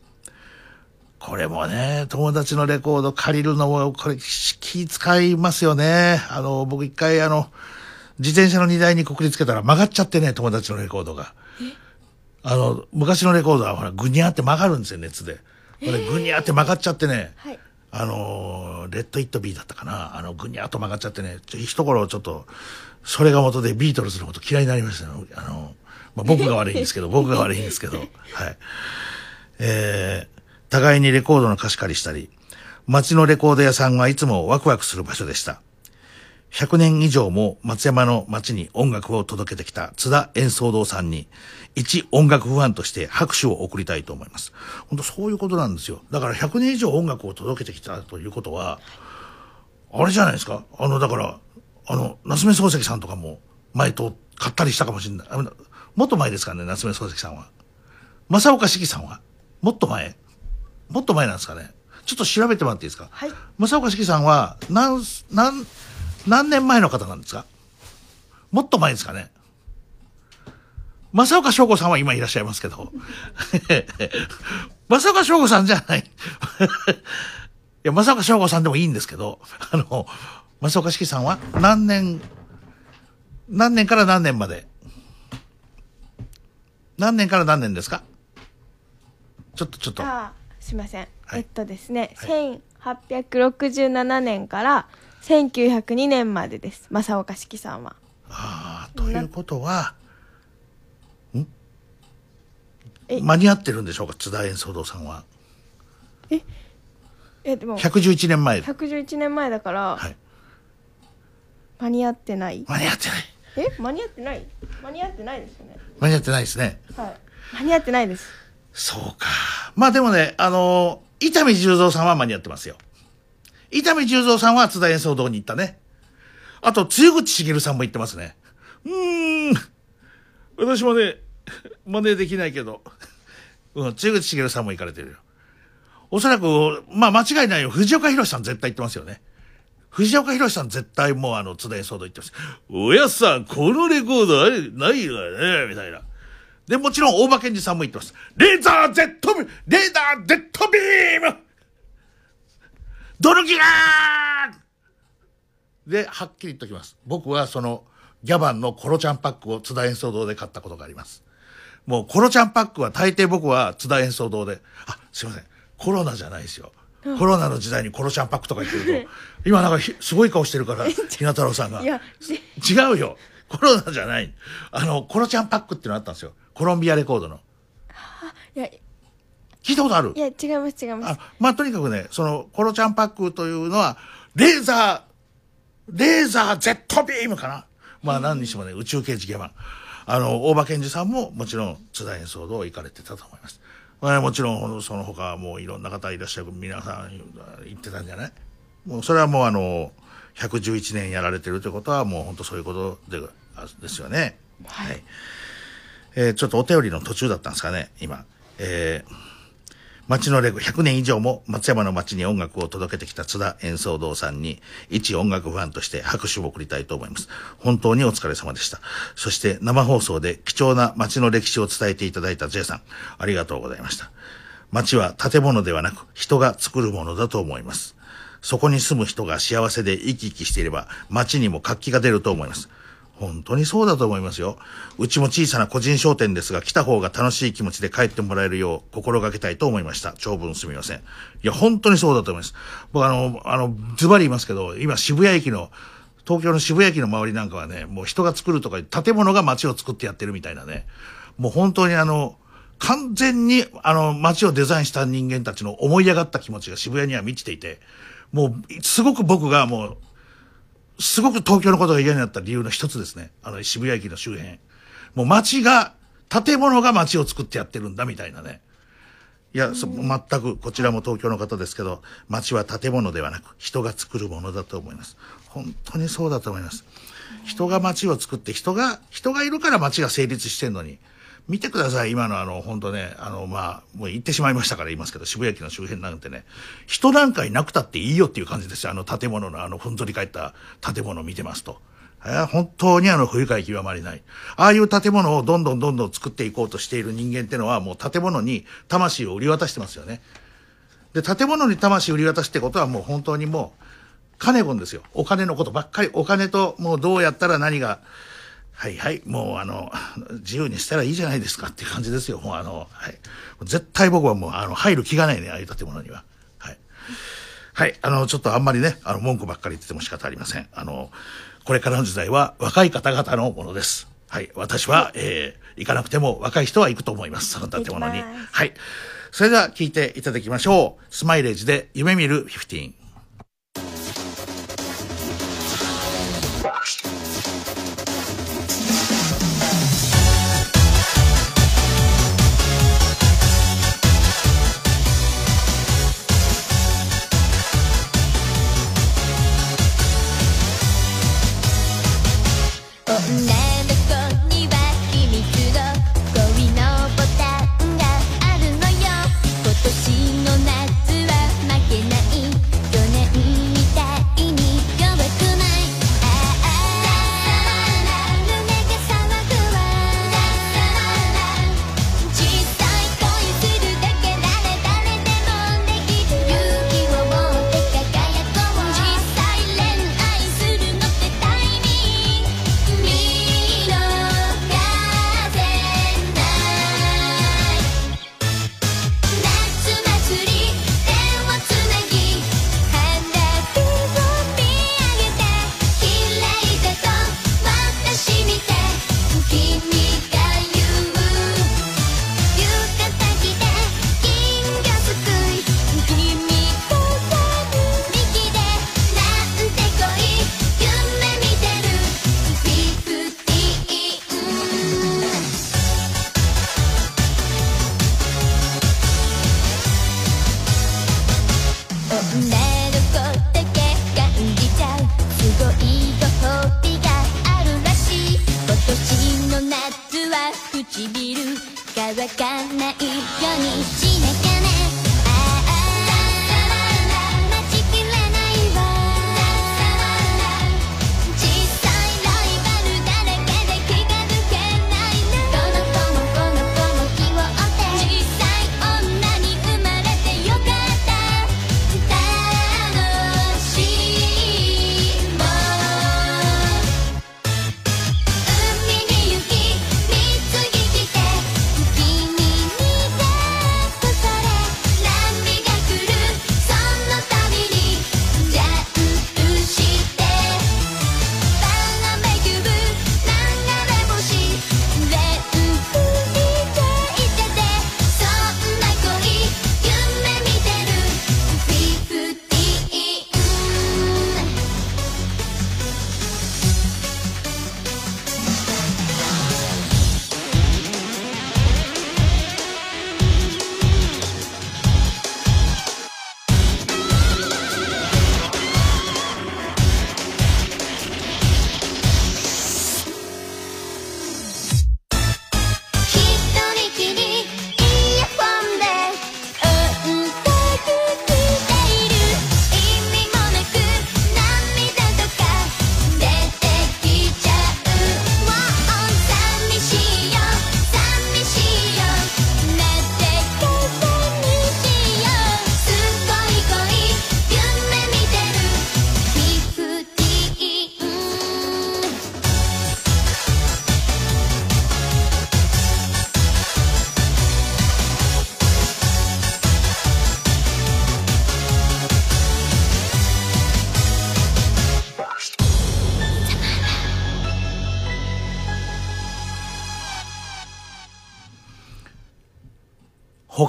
これもね、友達のレコード借りるのも、これ気使いますよね。あの、僕一回あの、自転車の荷台にくくりつけたら曲がっちゃってね、友達のレコードが。あの、昔のレコードはほら、ぐにゃって曲がるんですよ、熱で。これ、ぐにゃって曲がっちゃってね、はいあのーレッド・イット・ビーだったかな。あの、ぐにゃっと曲がっちゃってね、ちょ一頃ちょっと、それが元でビートルズのこと嫌いになりましたよ。あの、まあ、僕が悪いんですけど、[LAUGHS] 僕が悪いんですけど、はい。えー、互いにレコードの貸し借りしたり、街のレコード屋さんはいつもワクワクする場所でした。100年以上も松山の街に音楽を届けてきた津田演奏堂さんに、一音楽ファンとして拍手を送りたいと思います。本当そういうことなんですよ。だから100年以上音楽を届けてきたということは、あれじゃないですか？あの、だから、あの、夏目漱石さんとかも前と買ったりしたかもしれない。もっと前ですからね、夏目漱石さんは。正岡子規さんは？もっと前？もっと前なんですかね？ちょっと調べてもらっていいですか？はい正岡子規さんは何、何、何年前の方なんですか？もっと前ですかね？正岡翔子さんは今いらっしゃいますけど。[LAUGHS] 正岡翔子さんじゃない。[LAUGHS] いや、正岡翔子さんでもいいんですけど、あの、正岡子規さんは何年、何年から何年まで？何年から何年ですか？ちょっとちょっと。ああすいません、はい。えっとですね、は1867年から1902年までです正岡子規さんはああ、ということは、え？間に合ってるんでしょうか？津田演奏堂さんは。え？でも111年前。111年前だから、はい。間に合ってない？間に合ってない。え？間に合ってない？間に合ってないですよね間に合ってないですね。はい間に合ってないですそうか。まあでもね、あのー伊丹十三さんは間に合ってますよ。伊丹十三さんは津田演奏堂に行ったね。あと、露口茂さんも行ってますね。うーん。私もね、真似できないけど。うん、露口茂さんも行かれてるよ。おそらく、まあ間違いないよ。藤岡弘さん絶対行ってますよね。藤岡弘さん絶対もうあの津田演奏堂行ってます。おやっさん、このレコードあれ、ないわね、みたいな。で、もちろん大場健二さんも言ってます。レーザー Z ビームレーザー Z ビームドルギラーで、はっきり言っときます。僕はそのギャバンのコロちゃんパックを津田演奏堂で買ったことがあります。もうコロちゃんパックは大抵僕は津田演奏堂で、あ、すいません。コロナじゃないですよ。コロナの時代にコロちゃんパックとか言ってると、[LAUGHS] 今なんかひすごい顔してるから、[LAUGHS] ひな太郎さんが。違うよ。コロナじゃない。あの、コロちゃんパックっていうのあったんですよ。コロンビアレコードの。いや聞いたことある？いや違います違いますあまあ、とにかくね、その、コロちゃんパックというのは、レーザー、レーザー Z ビームかな？まあ、何にしてもね、宇宙刑事ギャバン。あの、大場健二さんも、もちろん、津田演奏堂行かれてたと思います。まあもちろん、その他、もういろんな方いらっしゃる、皆さん行ってたんじゃない？もう、それはもうあの、111年やられてるということは、もう本当そういうことであですよね。はい。えーちょっとお便りの途中だったんですかね、今。えー町のレコ100年以上も松山の町に音楽を届けてきた津田演奏堂さんに一音楽ファンとして拍手を送りたいと思います。本当にお疲れ様でした。そして生放送で貴重な町の歴史を伝えていただいた J さん、ありがとうございました。町は建物ではなく人が作るものだと思います。そこに住む人が幸せで生き生きしていれば町にも活気が出ると思います。本当にそうだと思いますよ。うちも小さな個人商店ですが、来た方が楽しい気持ちで帰ってもらえるよう心がけたいと思いました。長文すみません。いや、本当にそうだと思います。僕あの、あの、ズバリ言いますけど、今渋谷駅の、東京の渋谷駅の周りなんかはね、もう人が作るとか、建物が街を作ってやってるみたいなね。もう本当にあの、完全にあの街をデザインした人間たちの思い上がった気持ちが渋谷には満ちていて、もうすごく僕がもうすごく東京のことが嫌になった理由の一つですね。あの渋谷駅の周辺。もう街が、建物が街を作ってやってるんだみたいなね。いや、そ全く、こちらも東京の方ですけど、街は建物ではなく、人が作るものだと思います。本当にそうだと思います。人が街を作って、人が、人がいるから街が成立してんのに、見てください、今のあの、本当ね、あの、まあ、もう言ってしまいましたから言いますけど、渋谷駅の周辺なんてね、人なんかいなくたっていいよっていう感じですよ。あの建物の、あの、ふんぞり返った建物を見てますと。えー本当にあの、不愉快極まりない。ああいう建物をどんどんどんどん作っていこうとしている人間ってのは、もう建物に魂を売り渡してますよね。で、建物に魂売り渡すってことはもう本当にもう、金子ですよ。お金のことばっかり。お金と、もうどうやったら何が、はいはい、もうあの、自由にしたらいいじゃないですかっていう感じですよ。もうあの、はい。絶対僕はもう、あの、入る気がないね、ああいう建物には。はい。はい。あの、ちょっとあんまりね、あの、文句ばっかり言ってても仕方ありません。あの、これからの時代は若い方々のものです。はい。私は、えー、行かなくても若い人は行くと思います。その建物に。はい。それでは聞いていただきましょう。スマイレージで夢見る15。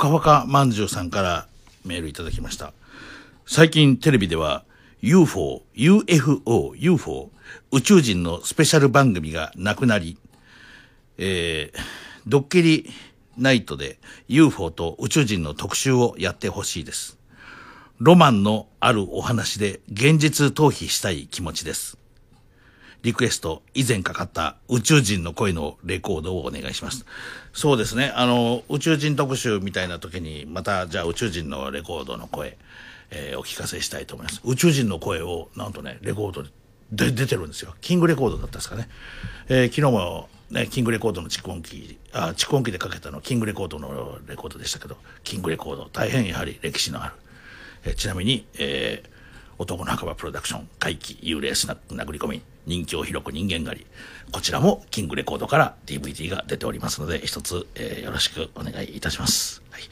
かほかまんじゅうさんからメールいただきました。最近テレビでは UFO、UFO、UFO、宇宙人のスペシャル番組がなくなり、えー、ドッキリナイトで UFO と宇宙人の特集をやってほしいです。ロマンのあるお話で現実逃避したい気持ちです。リクエスト、以前かかった宇宙人の声のレコードをお願いします。そうですね。あの、宇宙人特集みたいな時に、また、じゃあ宇宙人のレコードの声、えーお聞かせしたいと思います。宇宙人の声を、なんとね、レコードで出てるんですよ。キングレコードだったんですかね。えー昨日も、ね、キングレコードの蓄音機、あ、蓄音機でかけたの、キングレコードのレコードでしたけど、キングレコード、大変やはり歴史のある。えーちなみに、えー男の墓場プロダクション、怪奇、幽霊スナック殴り込み、人気を広く人間狩り。こちらもキングレコードから DVD が出ておりますので、一つ、えーよろしくお願いいたします。はい。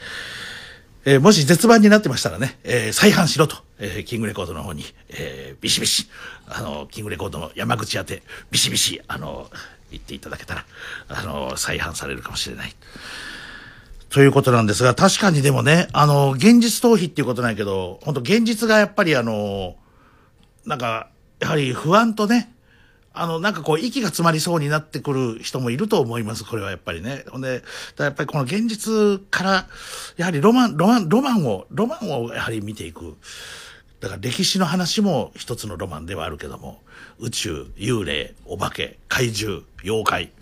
えーもし絶版になってましたらね、えー再販しろと、えーキングレコードの方に、えービシビシ、あの、キングレコードの山口宛て、ビシビシ、あの、言っていただけたら、あの、再販されるかもしれない。ということなんですが、確かにでもね、あの、現実逃避っていうことないけど、本当現実がやっぱりあの、なんか、やはり不安とね、あの、なんかこう、息が詰まりそうになってくる人もいると思います、これはやっぱりね。ほんで、だやっぱりこの現実から、やはりロマン、ロマン、ロマンを、ロマンをやはり見ていく。だから歴史の話も一つのロマンではあるけども、宇宙、幽霊、お化け、怪獣、妖怪。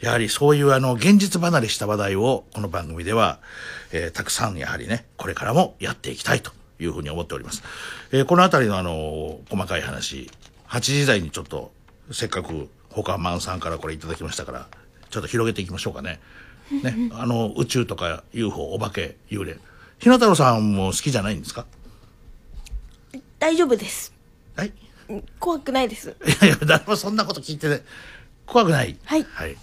やはりそういうあの、現実離れした話題をこの番組では、えーたくさんやはりね、これからもやっていきたいというふうに思っております。えーこのあたりのあの、細かい話、8時台にちょっと、せっかく、他マンさんからこれいただきましたから、ちょっと広げていきましょうかね。ね、[LAUGHS] あの、宇宙とか UFO、お化け、幽霊。ひな太郎さんも好きじゃないんですか？大丈夫ですはい。怖くないですいやいや、誰もそんなこと聞いてね、怖くない。はいはい。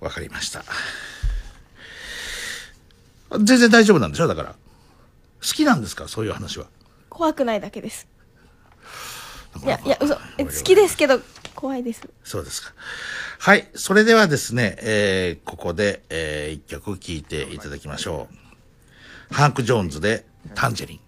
わかりました。全然大丈夫なんでしょ？だから。好きなんですか？そういう話は。怖くないだけですいやいや嘘え好きですけど怖いですそうですか。はい。それではですね、えーここで、えー一曲聴いていただきましょう。ハンク・ジョーンズで、タンジェリン。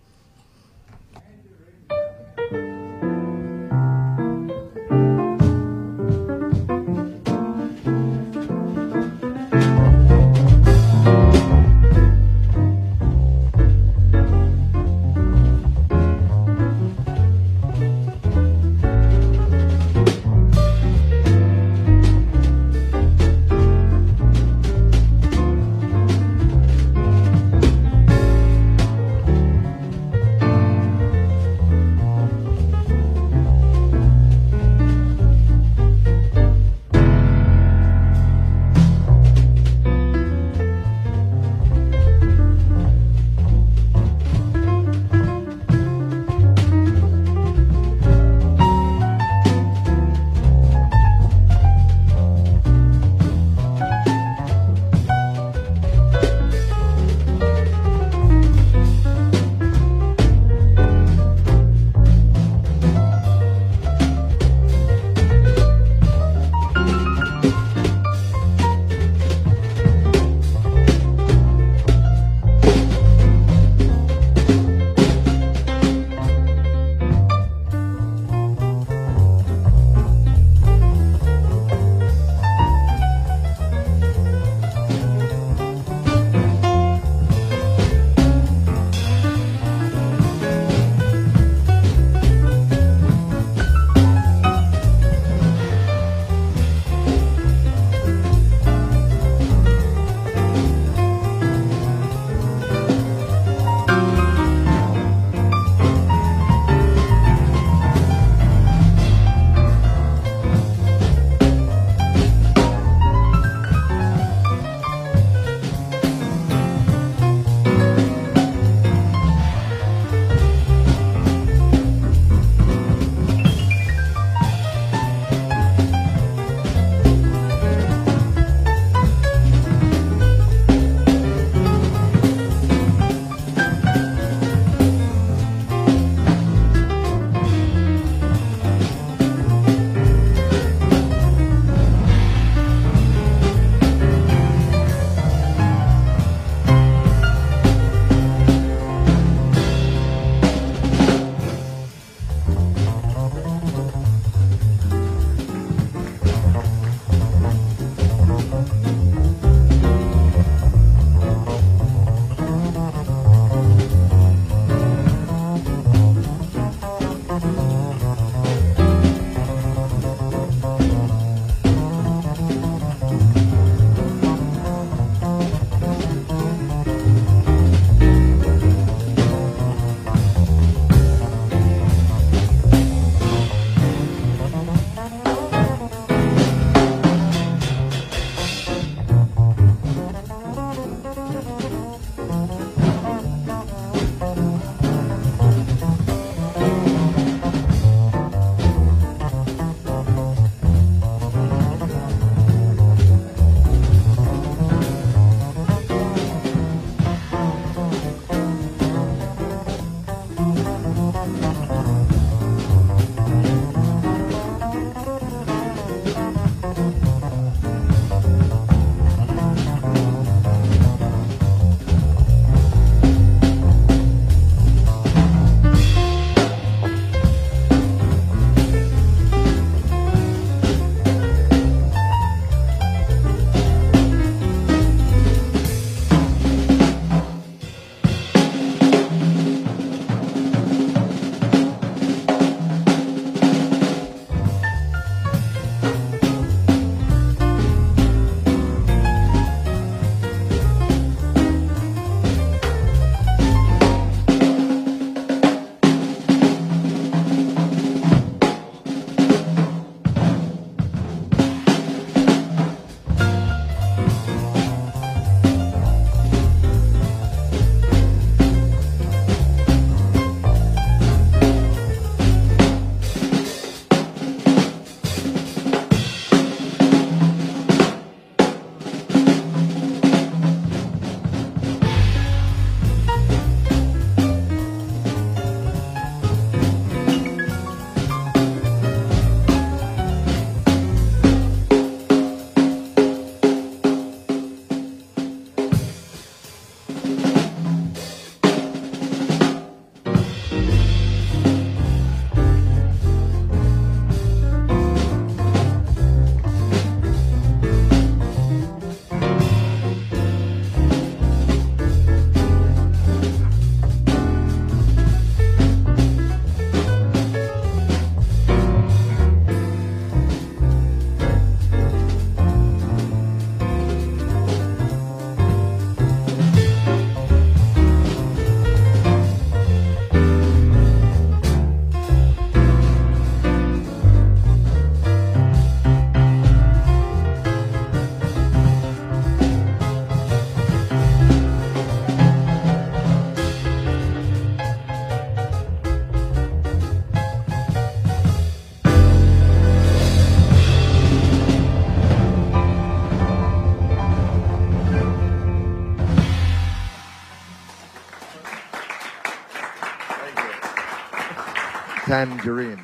Tangerine.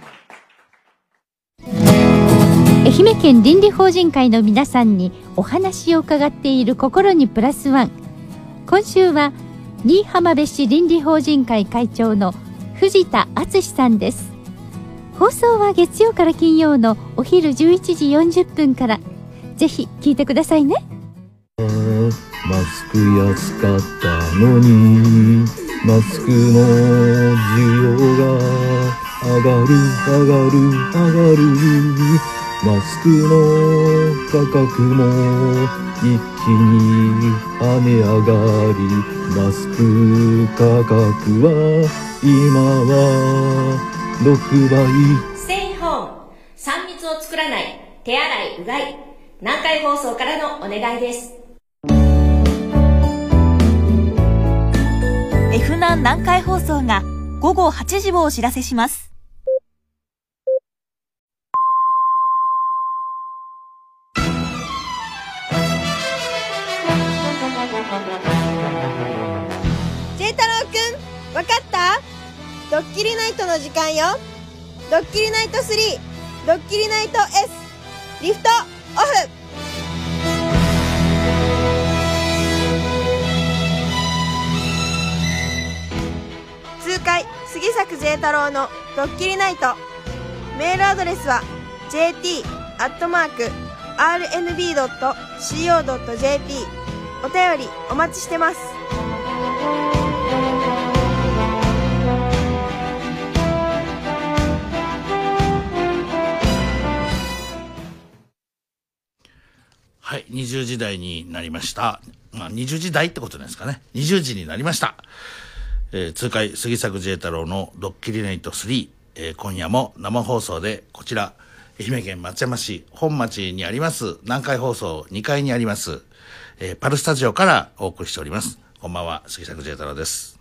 愛媛県倫理法人会の皆さんにお話を伺っている心にプラスワン。今週は新居浜辺市倫理法人会会長の藤田敦さんです。放送は月曜から金曜のお昼11時40分から。ぜひ聞いてくださいね。マスク安かったのにマスクの需要が上がる上がる上がる。マスクの価格も一気に跳ね上がりマスク価格は今は6倍。ステイホーム3密を作らない。手洗いうがい。南海放送からのお願いです。F 南南海放送が午後8時をお知らせしますドッキリナイトの時間よ。ドッキリナイト3ドッキリナイト S リフトオフ。痛快杉作 J 太郎のドッキリナイト。メールアドレスは jt アットマーク rnb.co.jp お便りお待ちしてます。はい、20時台になりました。まあ、20時台ってことですかね。20時になりました。えー通会杉作 J 太郎のドッキリナイト3、えー今夜も生放送でこちら、愛媛県松山市本町にあります南海放送2階にあります、えーパルスタジオからお送りしております。こんばんは、杉作 J 太郎です。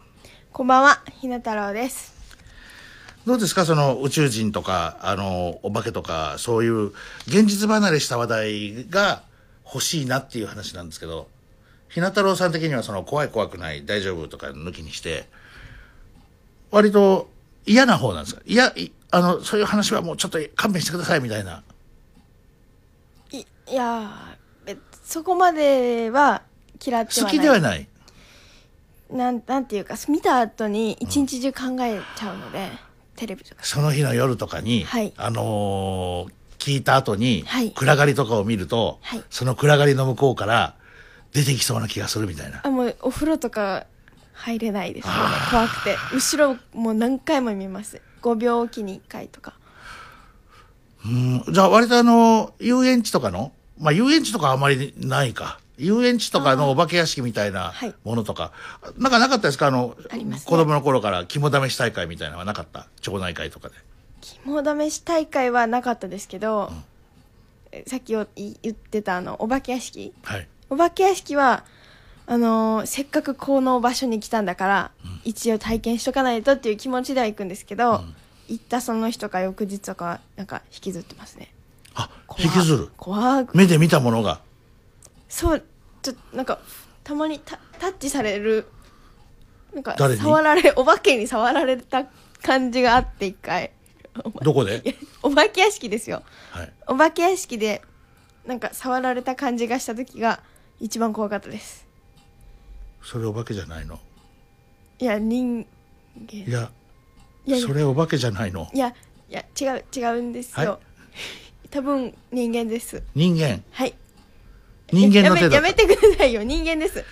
こんばんはひな太郎ですどうですか？その宇宙人とか、あの、お化けとか、そういう現実離れした話題が欲しいなっていう話なんですけど、ひな太郎さん的にはその怖い怖くない大丈夫とか抜きにして、割と嫌な方なんですか？いや、いあの、そういう話はもうちょっと勘弁してくださいみたいな。いいやそこまでは嫌ってはない。好きではない。なんなんていうか見た後に一日中考えちゃうので、テレビとか。その日の夜とかに、はい。あのー聞いた後に、はい。暗がりとかを見ると、はい。その暗がりの向こうから出てきそうな気がするみたいな。あもうお風呂とか入れないですよね怖くて。後ろもう何回も見ます。5秒おきに1回とか。うん。じゃあ割とあの、遊園地とかの、まあ遊園地とかあまりないか。遊園地とかのお化け屋敷みたいなはい。ものとか、なんかなかったですか？あの、あね。子供の頃から肝試し大会みたいなのはなかった？町内会とかで。肝試し大会はなかったですけど、えさっき言ってたあのお化け屋敷。はい。お化け屋敷はあのーせっかくこの場所に来たんだから、一応体験しとかないとっていう気持ちでは行くんですけど、行ったその日とか翌日とかなんか引きずってますね。あ、怖引きずる？怖く。目で見たものが？そうちょなんかたまにタタッチされるなんか触られお化けに触られた感じがあって一回どこで？お化け屋敷ですよはい。お化け屋敷でなんか触られた感じがした時が一番怖かったですそれお化けじゃないの？いや人間いや、いやそれお化けじゃないの？いやいや違う違うんですよ、は多分人間です人間？はい人間の手だったやめやめ。てくださいよ人間です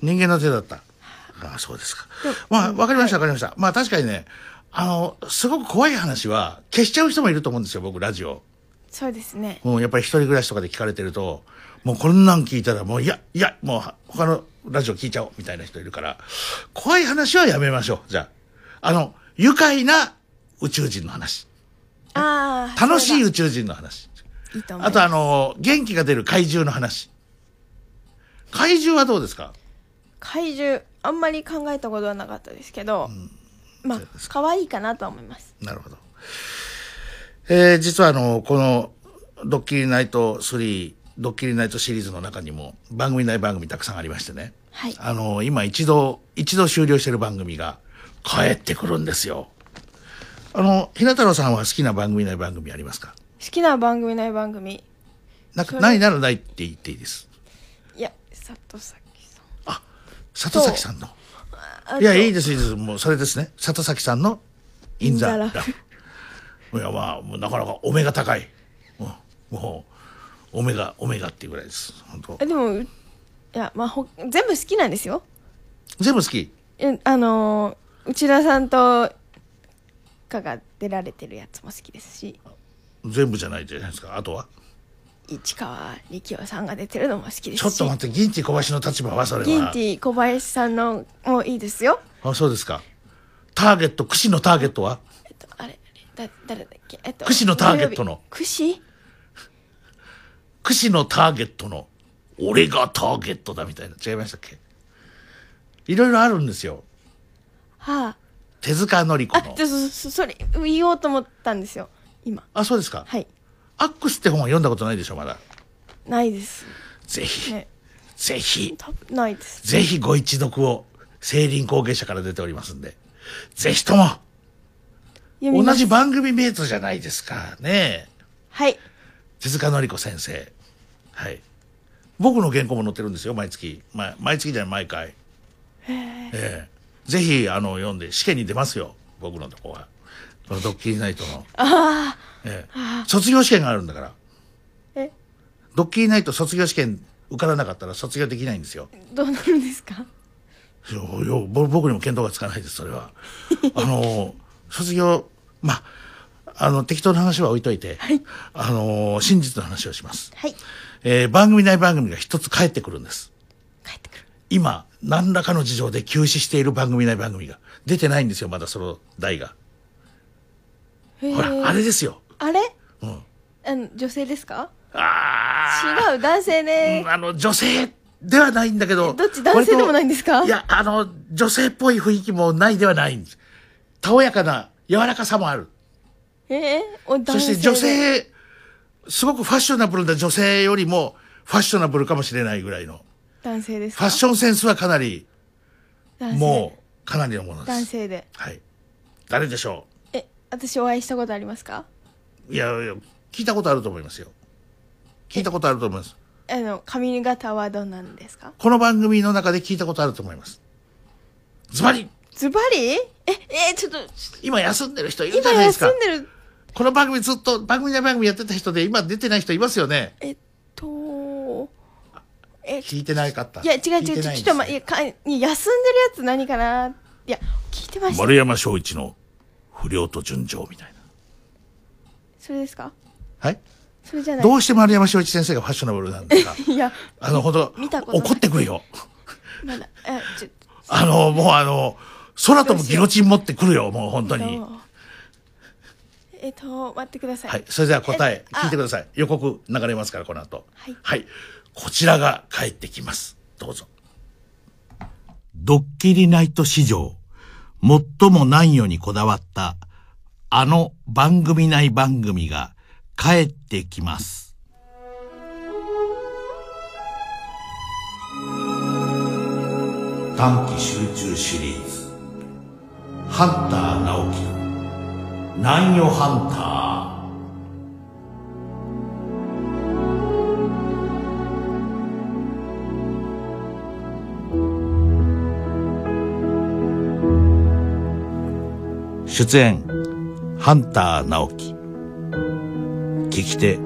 人間の手だった。ああ、そうですか。まあ、わかりました、わかりました。まあ、確かにね、あの、すごく怖い話は消しちゃう人もいると思うんですよ、僕、ラジオ。そうですねもうやっぱり一人暮らしとかで聞かれてると、もうこんなん聞いたら、もういや、いや、もうは他のラジオ聞いちゃおう、みたいな人いるから、怖い話はやめましょう、じゃあ。あの、愉快な宇宙人の話。ああ楽しいそ宇宙人の話。いいと思あとあの、元気が出る怪獣の話。怪獣はどうですか？怪獣あんまり考えたことはなかったですけど、まあ可愛いかなとは思います。なるほど。えー実はあの、この、ドッキリナイト3、ドッキリナイトシリーズの中にも、番組内番組たくさんありましてね。はい。あの、今一度、一度終了してる番組が、帰ってくるんですよ。あのひな太郎さんは好きな番組ない番組ありますか？好きな番組ない番組。なないならないって言っていいです。いや里崎里崎さんの。さんいやいいでですいいです。もうそれですね。里崎さんの「インザ。ラインザラ。いやまあなかなかお目が高い、うんもうお目がお目がっていうぐらいです。本当。でもういやまあほ全部好きなんですよ。全部好き？えあのー内田さんとかが出られてるやつも好きですし。全部じゃないじゃないですか。あとは？市川力夫さんが出てるのも好きですし。ちょっと待ってギンティ小林の立場はそれは。ギンティ小林さんのもいいですよ。あそうですか。ターゲット串のターゲットは？えっとあれだ誰だっけ？えっと串のターゲットの。串？串のターゲットの。俺がターゲットだみたいな。違いましたっけ？いろいろあるんですよ。は手塚のり子ああのでそそそれ言おうと思ったんですよ今。あそうですか。はいアックスって本は読んだことないでしょまだ。ないです。ぜひ、ね。ぜひ。ないです。ぜひご一読を聖林後継者から出ておりますんで。ぜひとも。読みます。同じ番組メイトじゃないですか。ねはい。手塚のり子先生。はい。僕の原稿も載ってるんですよ毎月、ま、毎月じゃない毎回。ええ。ぜひあの読んで試験に出ますよ僕のとこはこのドッキリナイトの。ええ。卒業試験があるんだから。え？ドッキリナイト卒業試験受からなかったら卒業できないんですよ。どうなるんですか？いやいやぼ僕にも見当がつかないですそれは。[LAUGHS] あの卒業まああの適当な話は置いといて、あの真実の話をします、はい。えー番組内番組が一つ帰ってくるんです。帰ってくる。今何らかの事情で休止している番組内番組が出てないんですよまだその代がほらあれですよ。あれ？うん。あの女性ですか？あ違う男性ーね。うんあの女性ではないんだけどどっち？男性でもないんですか？いやあの女性っぽい雰囲気もないではないんです。たおやかな柔らかさもある。えー、お男性。そして女性すごくファッショナブルな女性よりもファッショナブルかもしれないぐらいの。男性ですか？ファッションセンスはかなりもうかなりのものです。男性で。はい。誰でしょえ私お会いしたことありますか？ういやいや聞いたことあると思いますよ。聞いたことあると思います。あの髪型はどうなんですか？この番組の中で聞いたことあると思います。ズバリ！ズバリ？ええちょっと今休んでる人いるじ今ゃないですか。休んでる。この番組ずっと番組内番組やってた人で今出てない人いますよね。えっとえ聞いてなかった。いや違う違う聞いて違うちょっとまいやか休んでるやつ何かな？いや聞いてました。丸山翔一の不良と純情みたいなそれですか？はい？それじゃないどうして丸山翔一先生がファッショナブルなんですか？[LAUGHS] いやあの、本当見たことない怒ってくるよ。まだえちょあの、もうあの、空飛ぶギロチン持ってくるよ、もう本当に。えっと待ってくださいはい。それでは答え、聞いてください。予告流れますから、この後。はいはい。こちらが帰ってきます。どうぞ。ドッキリナイト史上、最も難易にこだわった、あの番組内番組が帰ってきます。短期集中シリーズ、ハンター直樹の南予ハンター。出演ハンター直樹。聞き手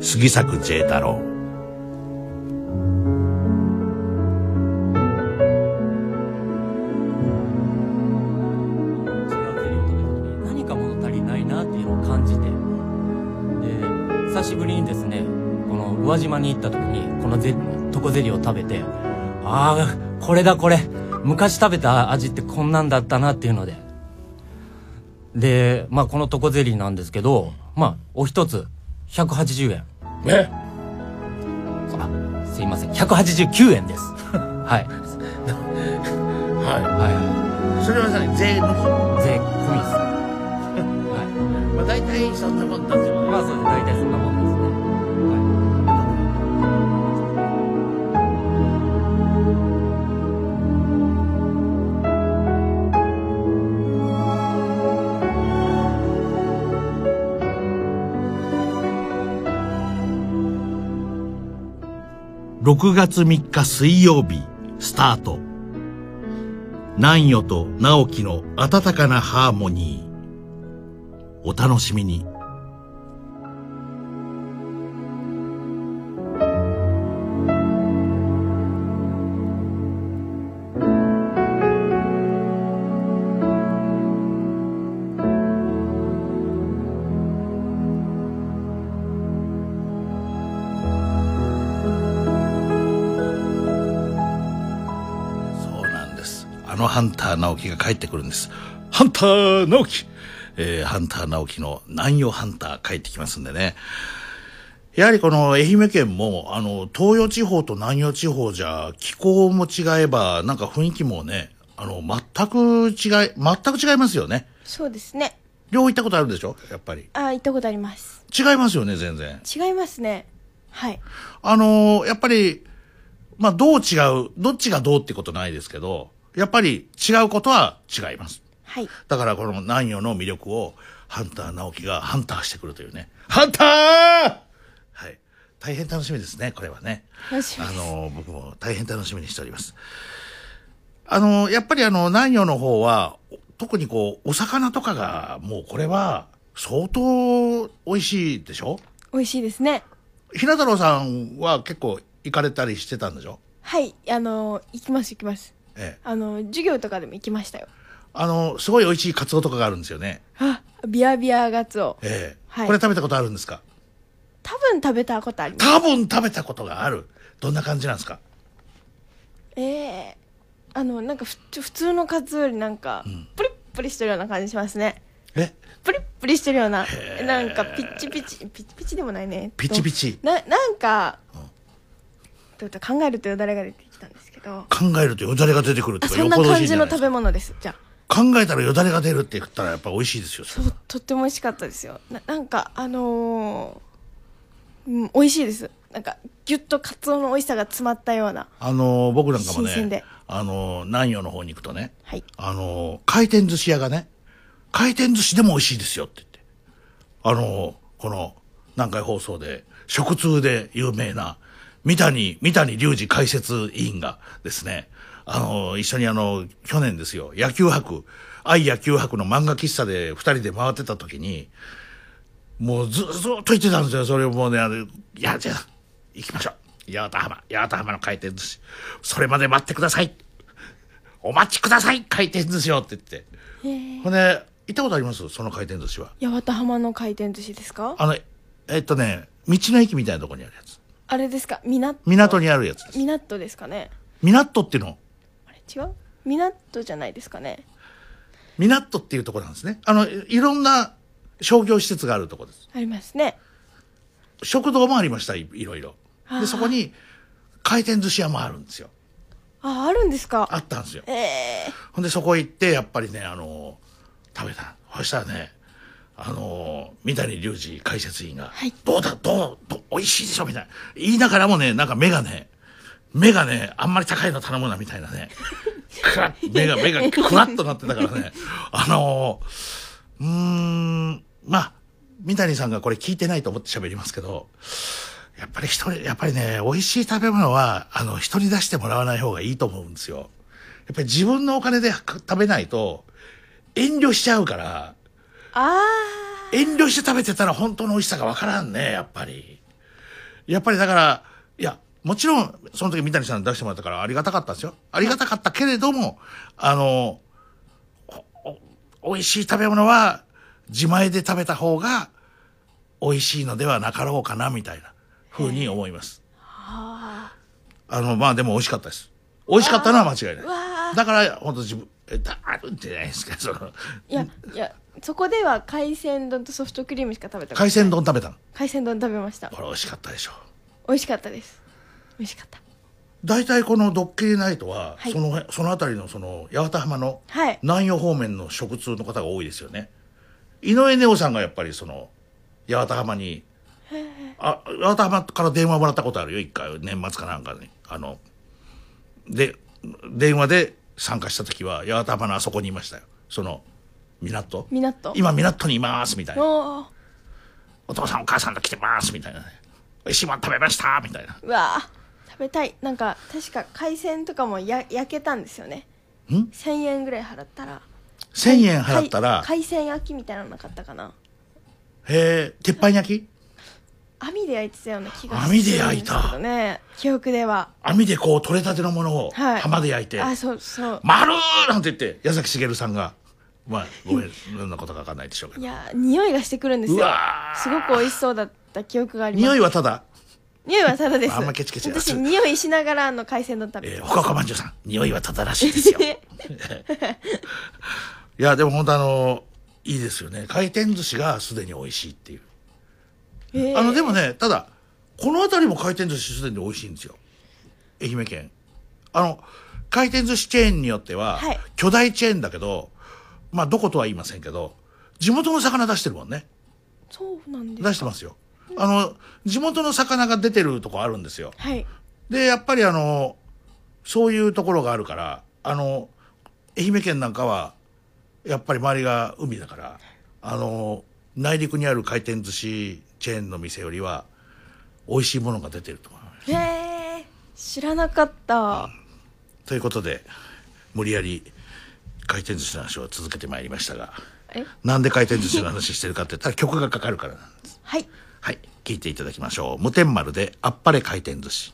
杉作 J 太郎。何か物足りないなっていうのを感じて。で久しぶりにですねこの宇和島に行った時にこのゼトコゼリーを食べてああこれだこれ。昔食べた味ってこんなんだったなっていうのででまあこのトコゼリーなんですけどまあお一つ180円。え？あすいません。189円です。[LAUGHS] はい。はい。はそれは何？税のい税込みです。[LAUGHS] まあ大体そんなもんだってまあそうです。大体そんなもん6月3日水曜日スタート。南予と直樹の温かなハーモニー。お楽しみに。ンター直樹が帰ってくるんです。ハンター直樹えー、ハンター直樹の南洋ハンター帰ってきますんでね。やはりこの愛媛県も、あの、東洋地方と南洋地方じゃ気候も違えば、なんか雰囲気もね、あの、全く違い、全く違いますよね。そうですね両方行ったことあるでしょ？やっぱり。あ行ったことあります違いますよね、全然。違いますねはいあのーやっぱり、まあ、どう違う、どっちがどうってことないですけど、やっぱり違うことは違います。はいだからこの南洋の魅力をハンター直樹がハンターしてくるというね。ハンターはい。大変楽しみですね、これはね。あ楽しみですのー僕も大変楽しみにしております。あのーやっぱりあの、南洋の方は、特にこう、お魚とかが、もうこれは、相当美味しいでしょ？美味しいですねひな太郎さんは結構行かれたりしてたんでしょ？はいあの行きます行きますええ。あの授業とかでも行きましたよ。あの、すごい美味しいカツオとかがあるんですよね。あビアビアガツオ。ええ。はい。これ食べたことあるんですか？多分食べたことあります。多分食べたことがある。どんな感じなんですか？ええ。あのなんかふ普通のカツよりなんか、プリップリしてるような感じしますね。え？プリップリしてるようななんかピッチピチピチピチでもないね。ピチピチ。ななんか、どうだ考えるとよだれが出てきたんですけど考えるとよだれが出てくるってそんな感じの食べ物です。じゃあ。考えたらよだれが出るって言ったらやっぱ美味しいですよ。そうとっても美味しかったですよ。ななんかあのーうん、美味しいです。なんかギュッとカツオの美味しさが詰まったようなあの、僕なんかも新鮮で。ね、あの、南洋の方に行くとね、はい。あの、回転寿司屋がね、回転寿司でも美味しいですよって言って。あの、この、南海放送で、食通で有名な、三谷、三谷隆二解説委員がですね、あの、一緒にあの、去年ですよ、野球博、愛野球博の漫画喫茶で二人で回ってた時に、もうず、ずっと言ってたんですよ。それをもうね、あの、いや、じゃあ、行きましょう。八幡浜、八幡浜の回転寿司。それまで待ってください。お待ちください回転寿司をって言って。ほんで、行ったことあります？その回転寿司は。八幡浜の回転寿司ですか？あの、えっとね、道の駅みたいなところにある。あれですか？港港にあるやつです。港ですかね？港っていうの、あれ違う？港じゃないですかね？港っていうところなんですね。あの、いいろんな商業施設があるところです。ありますね食堂もありました、いいろいろ。で、そこに回転寿司屋もあるんですよ。ああるんですか？あったんですよ。ええほんでそこ行って、やっぱりね、あの、食べた。そしたらね、あの、三谷隆二解説員が、はいどうだ、どう、どう、美味しいでしょみたいな。言いながらもね、なんか目がね、目がね、あんまり高いの頼むな、みたいなね。くらっ目が、目がクワッとなってたからね。あの、うーん、まあ、三谷さんがこれ聞いてないと思って喋りますけど、やっぱり一人、やっぱりね、美味しい食べ物は、あの、人に出してもらわない方がいいと思うんですよ。やっぱり自分のお金で食べないと、遠慮しちゃうから、あ遠慮して食べてたら本当の美味しさがわからんね、やっぱり。やっぱりだから、いや、もちろん、その時三谷さんに出してもらったからありがたかったですよ。ありがたかったけれども、あの、美味しい食べ物は自前で食べた方が美味しいのではなかろうかな、みたいな風に思います。あの、まあでも美味しかったです。美味しかったのは間違いない。わだから、本当自分、えだあるんじゃないですか、その、ーいやいやそこでは海鮮丼とソフトクリームしか食べた海鮮丼食べたの？海鮮丼食べました。これ美味しかったでしょ。美味しかったです。美味しかった。大体このドッキリナイトは、はい。そのその辺りのその八幡浜のはい。南洋方面の食通の方が多いですよね。井上ネオさんがやっぱりその八幡浜にあ八幡浜から電話もらったことあるよ。一回年末かなんかに。あので電話で参加した時は八幡浜のあそこにいましたよ。その港。港。今港にいますみたいな。お父さんお母さんと来てますみたいな。ね美味しいもん食べましたみたいな。うわー。食べたい。なんか確か海鮮とかもや焼けたんですよね。ん？1000円ぐらい払ったら。1000円払ったら？海海鮮焼きみたいなのなかったかな。へえ鉄板焼き？網で焼いてたような気が網で焼いたするんですけどね。記憶では。網でこう取れたてのものをはい。浜で焼いて。あそうそう「丸ー!」なんて言って矢崎茂さんがまあごめんどんなことか分かんないでしょうけど。いや匂いがしてくるんですうよわすごく美味しそうだった記憶があります。匂いはただ。匂いはただです。あんまケチケチ私匂いしながらあの海鮮丼食べてえー、ほかほかまんじゅうさん匂いはただらしいですよ。[LAUGHS] いやでも本当あのいいですよね。回転寿司がすでに美味しいっていう。えー。あのでもねただこの辺りも回転寿司すでに美味しいんですよ。愛媛県。あの回転寿司チェーンによっては、はい。巨大チェーンだけどまあどことは言いませんけど地元の魚出してるもんね。そうなんです出してますよ。あの地元の魚が出てるとこあるんですよ。はい。でやっぱりあのそういうところがあるからあの愛媛県なんかはやっぱり周りが海だからあの内陸にある回転寿司チェーンの店よりは美味しいものが出てると思います。へえ知らなかった。ということで無理やり回転寿司の話を続けてまいりましたがえ？なんで回転寿司の話してるかって言ったら [LAUGHS] 曲がかかるからなんです。はい。はい。聞いていただきましょう。無天丸であっぱれ回転寿司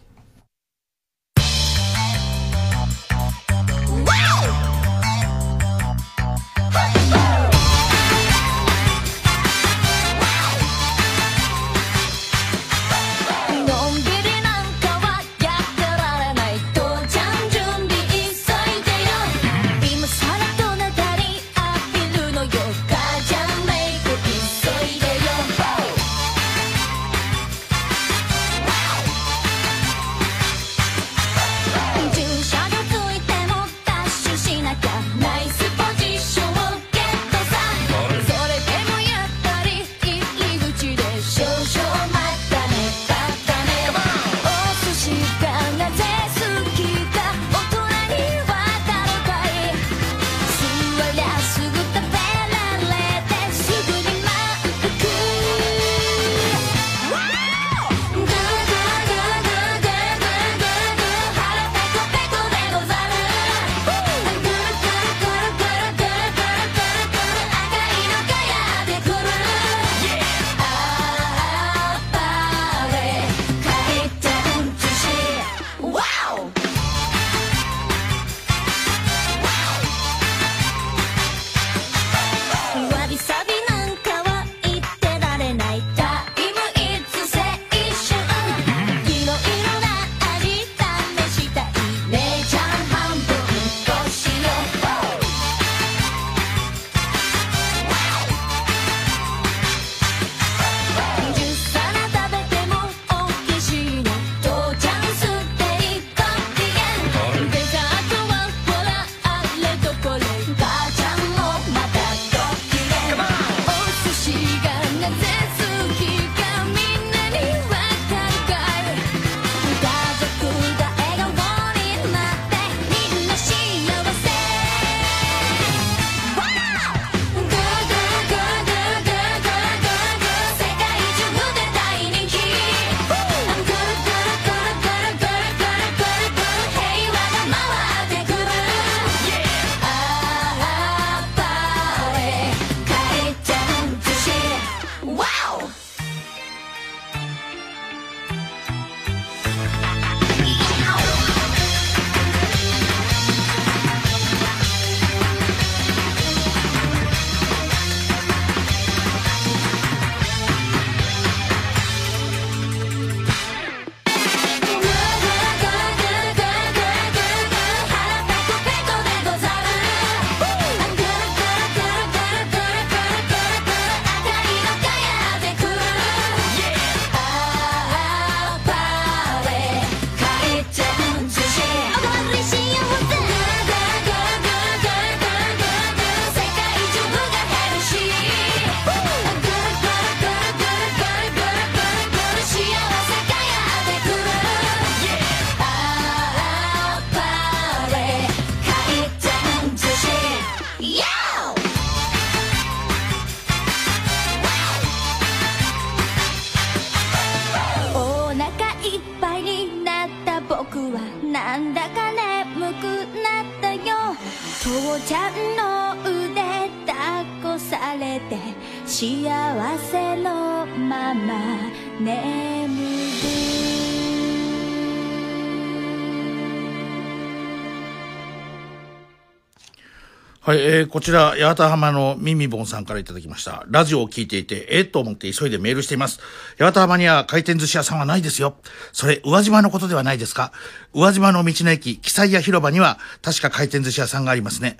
はい、えーこちら、八幡浜のミミボンさんからいただきました。ラジオを聞いていて、えーと思って急いでメールしています。八幡浜には回転寿司屋さんはないですよ。それ、宇和島のことではないですか？宇和島の道の駅、記載屋広場には、確か回転寿司屋さんがありますね。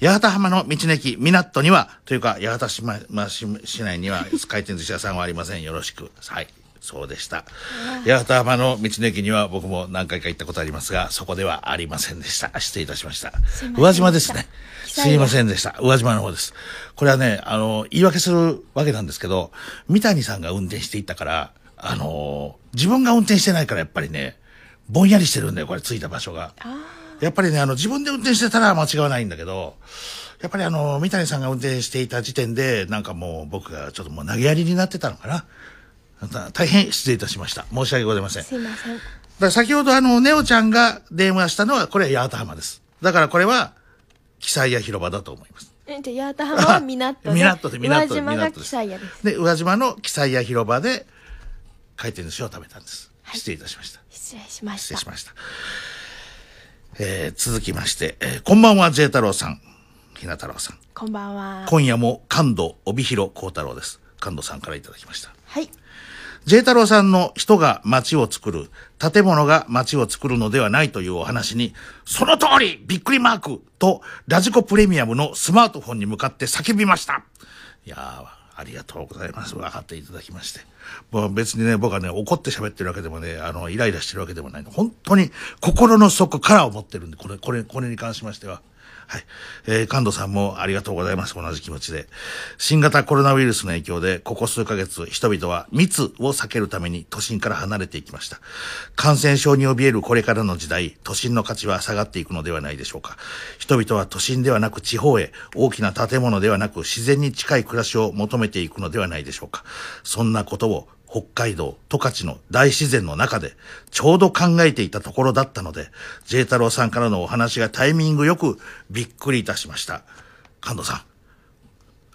八幡浜の道の駅、港には、というか、八幡島ま市市内には回転寿司屋さんはありません。よろしく。はい。そうでした。八幡浜の道の駅には僕も何回か行ったことありますが、そこではありませんでした。失礼いたしました。宇和島ですね。すいませんでした。宇和島の方です。これはね、あの、言い訳するわけなんですけど、三谷さんが運転していったから、あの、自分が運転してないからやっぱりね、ぼんやりしてるんだよ、これ着いた場所が。やっぱりね、あの、自分で運転してたら間違わないんだけど、やっぱりあの、三谷さんが運転していた時点で、なんかもう僕がちょっともう投げやりになってたのかな。大変失礼いたしました。申し訳ございません。すいませんだ先ほどあの、ネオちゃんが電話したのは、これは八幡浜です。だからこれは、記載屋広場だと思います。えじゃあ八幡浜は港で港で港で宇和島が港です記載屋ですで、宇和島の記載屋広場で、回転寿司を食べたんです。失礼いたしました。失礼しました失礼しました。えー続きまして、えーこんばんは、J 太郎さん。ひな太郎さん。こんばんは今夜も感度帯広幸太郎です。感度さんからいただきました。はい J 太郎さんの人が街を作る、建物が街を作るのではないというお話に、その通りびっくりマークと、ラジコプレミアムのスマートフォンに向かって叫びました。いやー、ありがとうございます。分かっていただきまして。もう別にね、僕はね、怒って喋ってるわけでもね、あの、イライラしてるわけでもないの。本当に心の底から思ってるんで、これ、これ、これに関しましては。はい。えー、関東さんもありがとうございます。同じ気持ちで。新型コロナウイルスの影響で、ここ数ヶ月、人々は密を避けるために都心から離れていきました。感染症に怯えるこれからの時代、都心の価値は下がっていくのではないでしょうか。人々は都心ではなく地方へ、大きな建物ではなく自然に近い暮らしを求めていくのではないでしょうか。そんなことを北海道十勝の大自然の中でちょうど考えていたところだったので、J 太郎さんからのお話がタイミングよくびっくりいたしました。関東さん、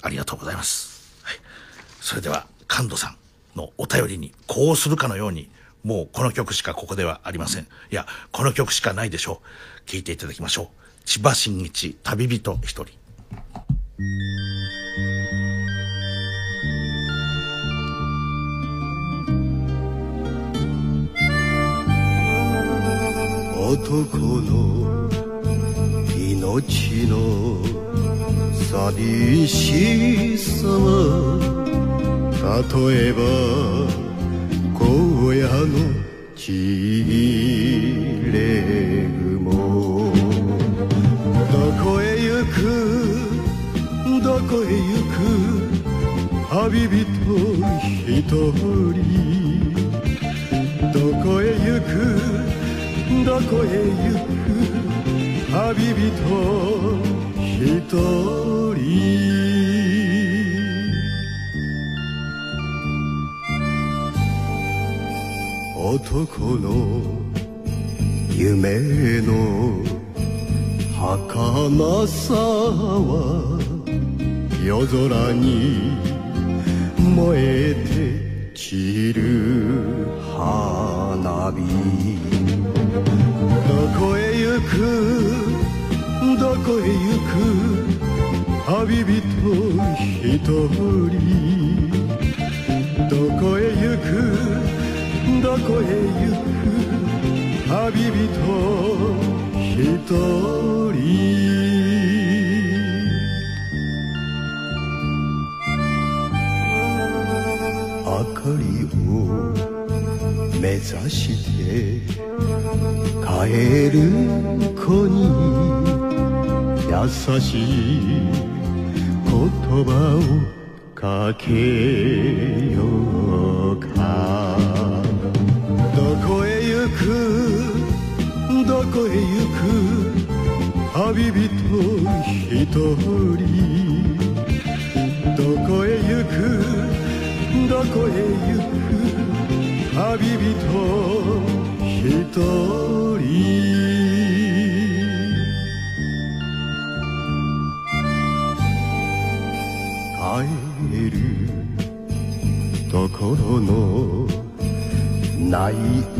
ありがとうございます。はい。それでは、関東さんのお便りにこうするかのように、もうこの曲しかここではありません。いや、この曲しかないでしょう。聴いていただきましょう。千葉真一、旅人一人。男の命の寂しさは例えば荒野のちれ雲。どこへ行くどこへ行く旅人一人。どこへ行くどこへ行く旅人一人男の夢の儚さは夜空に燃えて散る花火どこへ行くどこへ行く旅人一人どこへ行くどこへ行く旅人一人。明かりを目指して帰る子に優しい言葉をかけようか。どこへ行くどこへ行く旅人一人。どこへ行くどこへ行く。旅人一人帰るところのない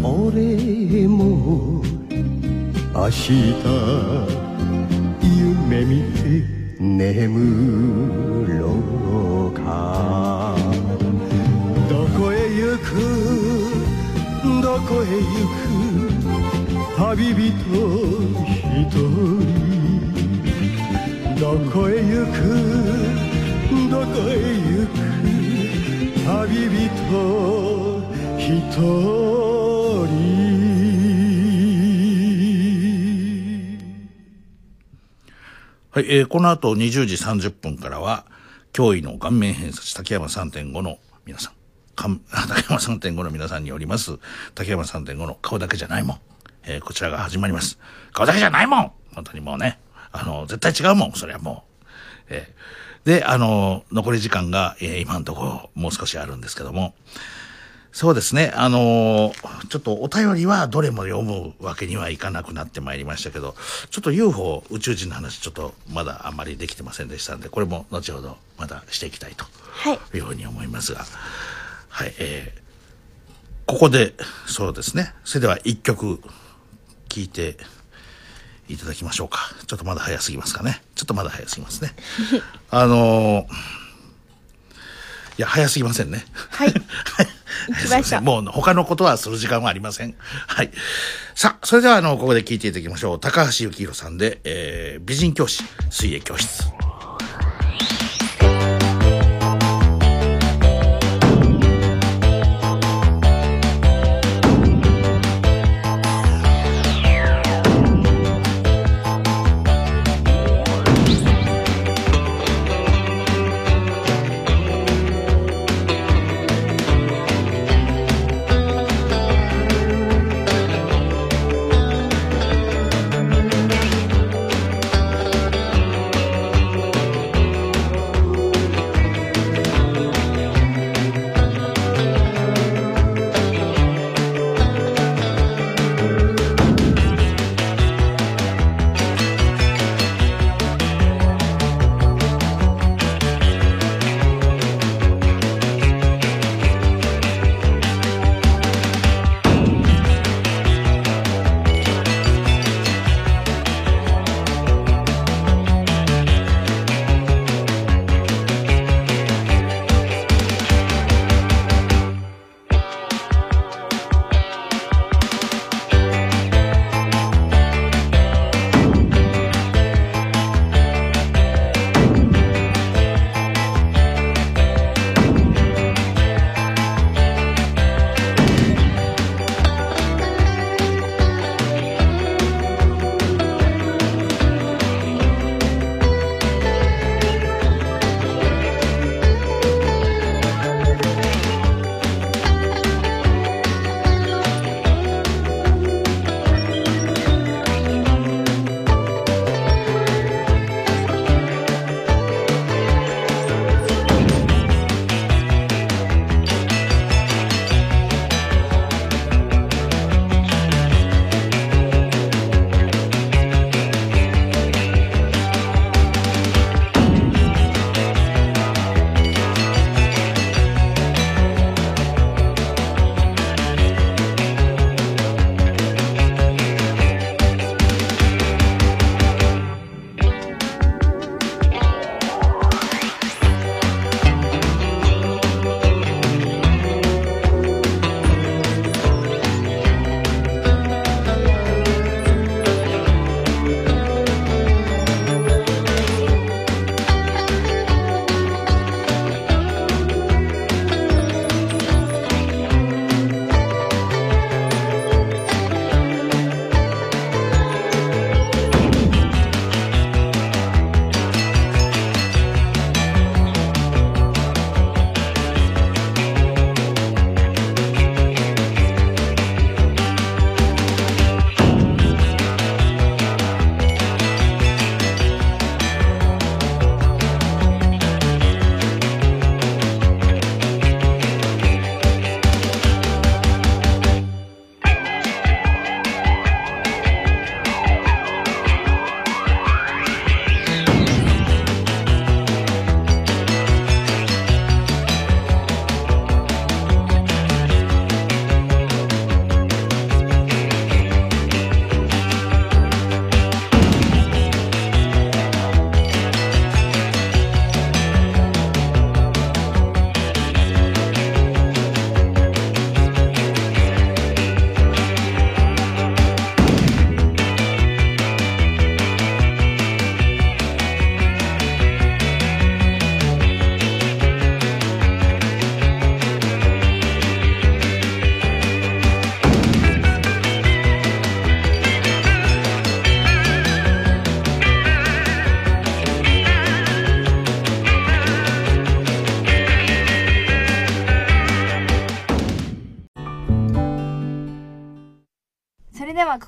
俺も明日夢見て眠ろうかこへ行く旅人一人どこへ行くどこへ行く旅人一人はい、えーこの後20時30分からは、驚異の顔面偏差値竹山3.5の皆さん、かん。[LAUGHS] 竹山3.5の皆さんによります、竹山3.5の顔だけじゃないもん。えーこちらが始まります。顔だけじゃないもん本当にもうね、あの、絶対違うもん、それはもう。えーで、あの、残り時間が、えー今のところもう少しあるんですけども、そうですね。あのーちょっとお便りはどれも読むわけにはいかなくなってまいりましたけど、ちょっと UFO 宇宙人の話ちょっとまだあんまりできてませんでしたんで、これも後ほどまたしていきたいとはいいうふうに思いますが、はい、えーここで、そうですね。それでは一曲聴いていただきましょうか。ちょっとまだ早すぎますかね。ちょっとまだ早すぎますね。[LAUGHS] あのーいや、早すぎませんね。はい。[LAUGHS] 行きました。もう他のことはする時間はありません。はい。さあ、それではあの、ここで聞いていただきましょう。高橋幸宏さんで、えー、美人教師、水泳教室。「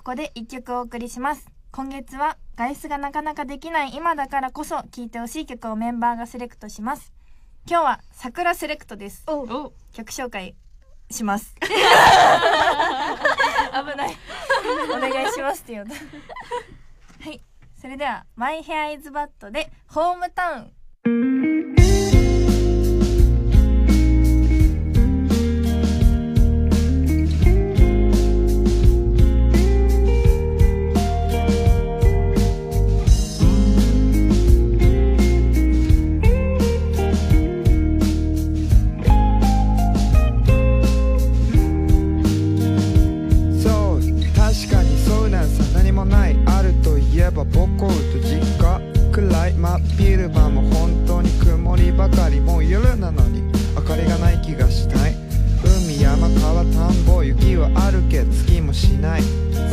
ここで一曲お送りします。今月は外出がなかなかできない今だからこそ聴いてほしい曲をメンバーがセレクトします。今日は桜セレクトです。曲紹介します。[LAUGHS] 危ない。お願いしますって言うとはい。それでは「マイヘアイズバットで「ホームタウン」ば母校と実家くらい真っ昼間も本当に曇りばかりもう夜なのに明かりがない気がしたい。海山川田んぼ雪はあるけど月もしない。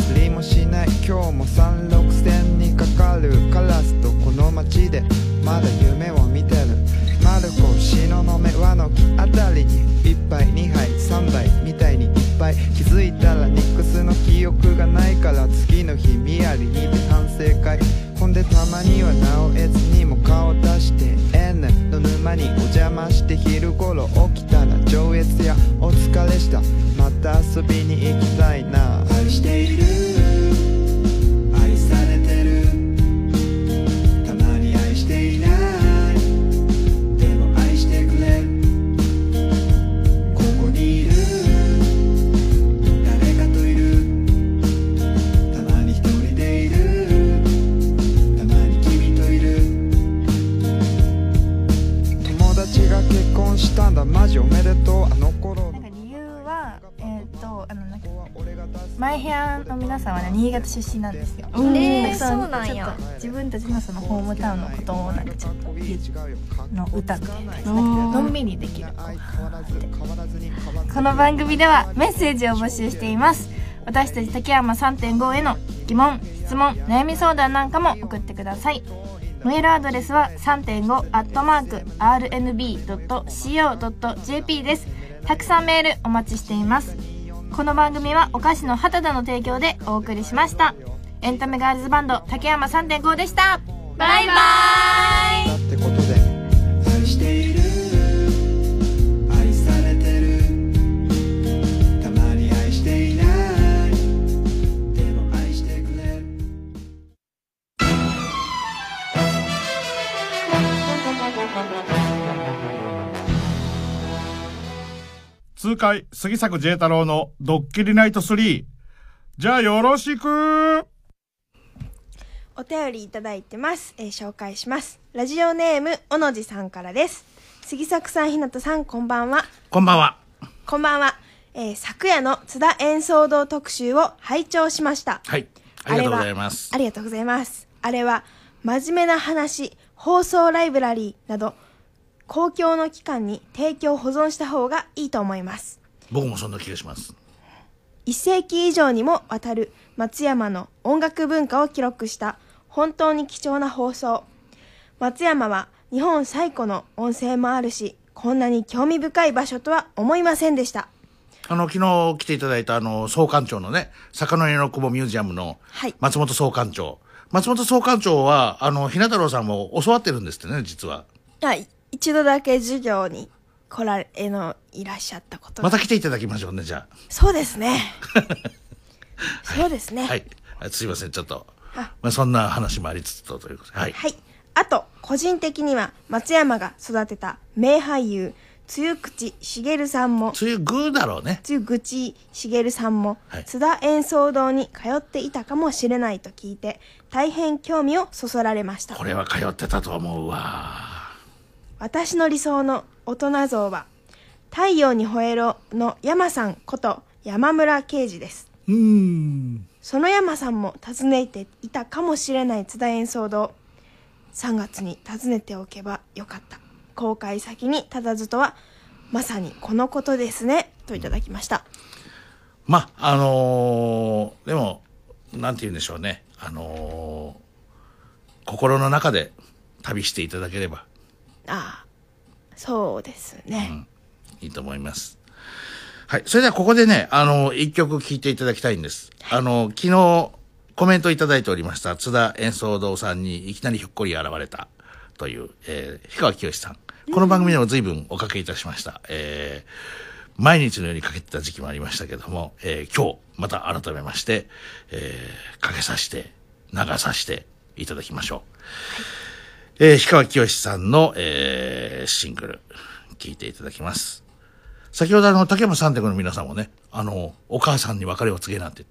釣りもしない今日も三六線にかかるカラスとこの街でまだ夢を見てる。マルコ東雲和の木あたりに1杯2杯3杯みたいにぱい気づいたらニックスの記憶がないから次の日みやりにて反省会。ほんでたまには直江津にも顔出して N の沼にお邪魔して昼頃起きたら上越やお疲れした。また遊びに行きたいな。マイヘアの皆さんはね新潟出身なんですよ。えーそうなんや。自分たちのそのホームタウンのことをなんかちょっとの歌みたいのんびりできるこの番組ではメッセージを募集しています。私たち竹山3.5への疑問質問悩み相談なんかも送ってください。メールアドレスは3.5アットマーク RNB.CO.JP です。たくさんメールお待ちしていますこの番組はお菓子の畑田の提供でお送りしました。エンタメガールズバンド竹山3.5でした。バイバイ。痛快杉作 J 太郎のドッキリナイト3。じゃあよろしくお便りいただいてます、えー紹介しますラジオネームおのじさんからです杉作さんひなたさんこんばんはこんばんは。こんばんは、えー昨夜の津田演奏堂特集を拝聴しましたはい。ありがとうございます。ありがとうございます。あれは、真面目な話、放送ライブラリーなど、公共の機関に提供保存した方がいいと思います。僕もそんな気がします。一世紀以上にもわたる松山の音楽文化を記録した本当に貴重な放送。松山は日本最古の音声もあるし、こんなに興味深い場所とは思いませんでした。あの、昨日来ていただいたあの、総館長のね、坂の家の久保ミュージアムのはい。松本総館長。松本総館長は、あの、ひな太郎さんも教わってるんですってね、実は。はい。一度だけ授業に来られのいらっしゃったことがまた来ていただきましょうね、じゃそうですね。そうですね。[LAUGHS] あ。はい。あすいません、ちょっと。あまあ、そんな話もありつつと、ということで。はい。はい。あと、個人的には松山が育てた名俳優、露口茂さんも、露ぐだろうね。露口茂さんも、はい津田演奏堂に通っていたかもしれないと聞いて、大変興味をそそられました。これは通ってたと思うわ。私の理想の大人像は、太陽に吠えろの山さんこと山村啓二です。うーん。その山さんも訪ねていたかもしれない津田演奏堂。3月に訪ねておけばよかった。公開先に立たずとは、まさにこのことですね。といただきました。まあ、あのーでも、なんて言うんでしょうね。あのー心の中で旅していただければああ、そうですね。いいと思います。はい。それではここでね、あの、一曲聴いていただきたいんです。あの、昨日、コメントいただいておりました、津田演奏堂さんにいきなりひょっこり現れたという、えー、氷川きよしさん。この番組でも随分おかけいたしました。えー、毎日のようにかけてた時期もありましたけども、えー、今日、また改めまして、えー、かけさせて、流させていただきましょう。えー、氷川きよしさんの、えー、シングル、聴いていただきます。先ほどあの、竹山三択の皆さんもね、あの、お母さんに別れを告げなんて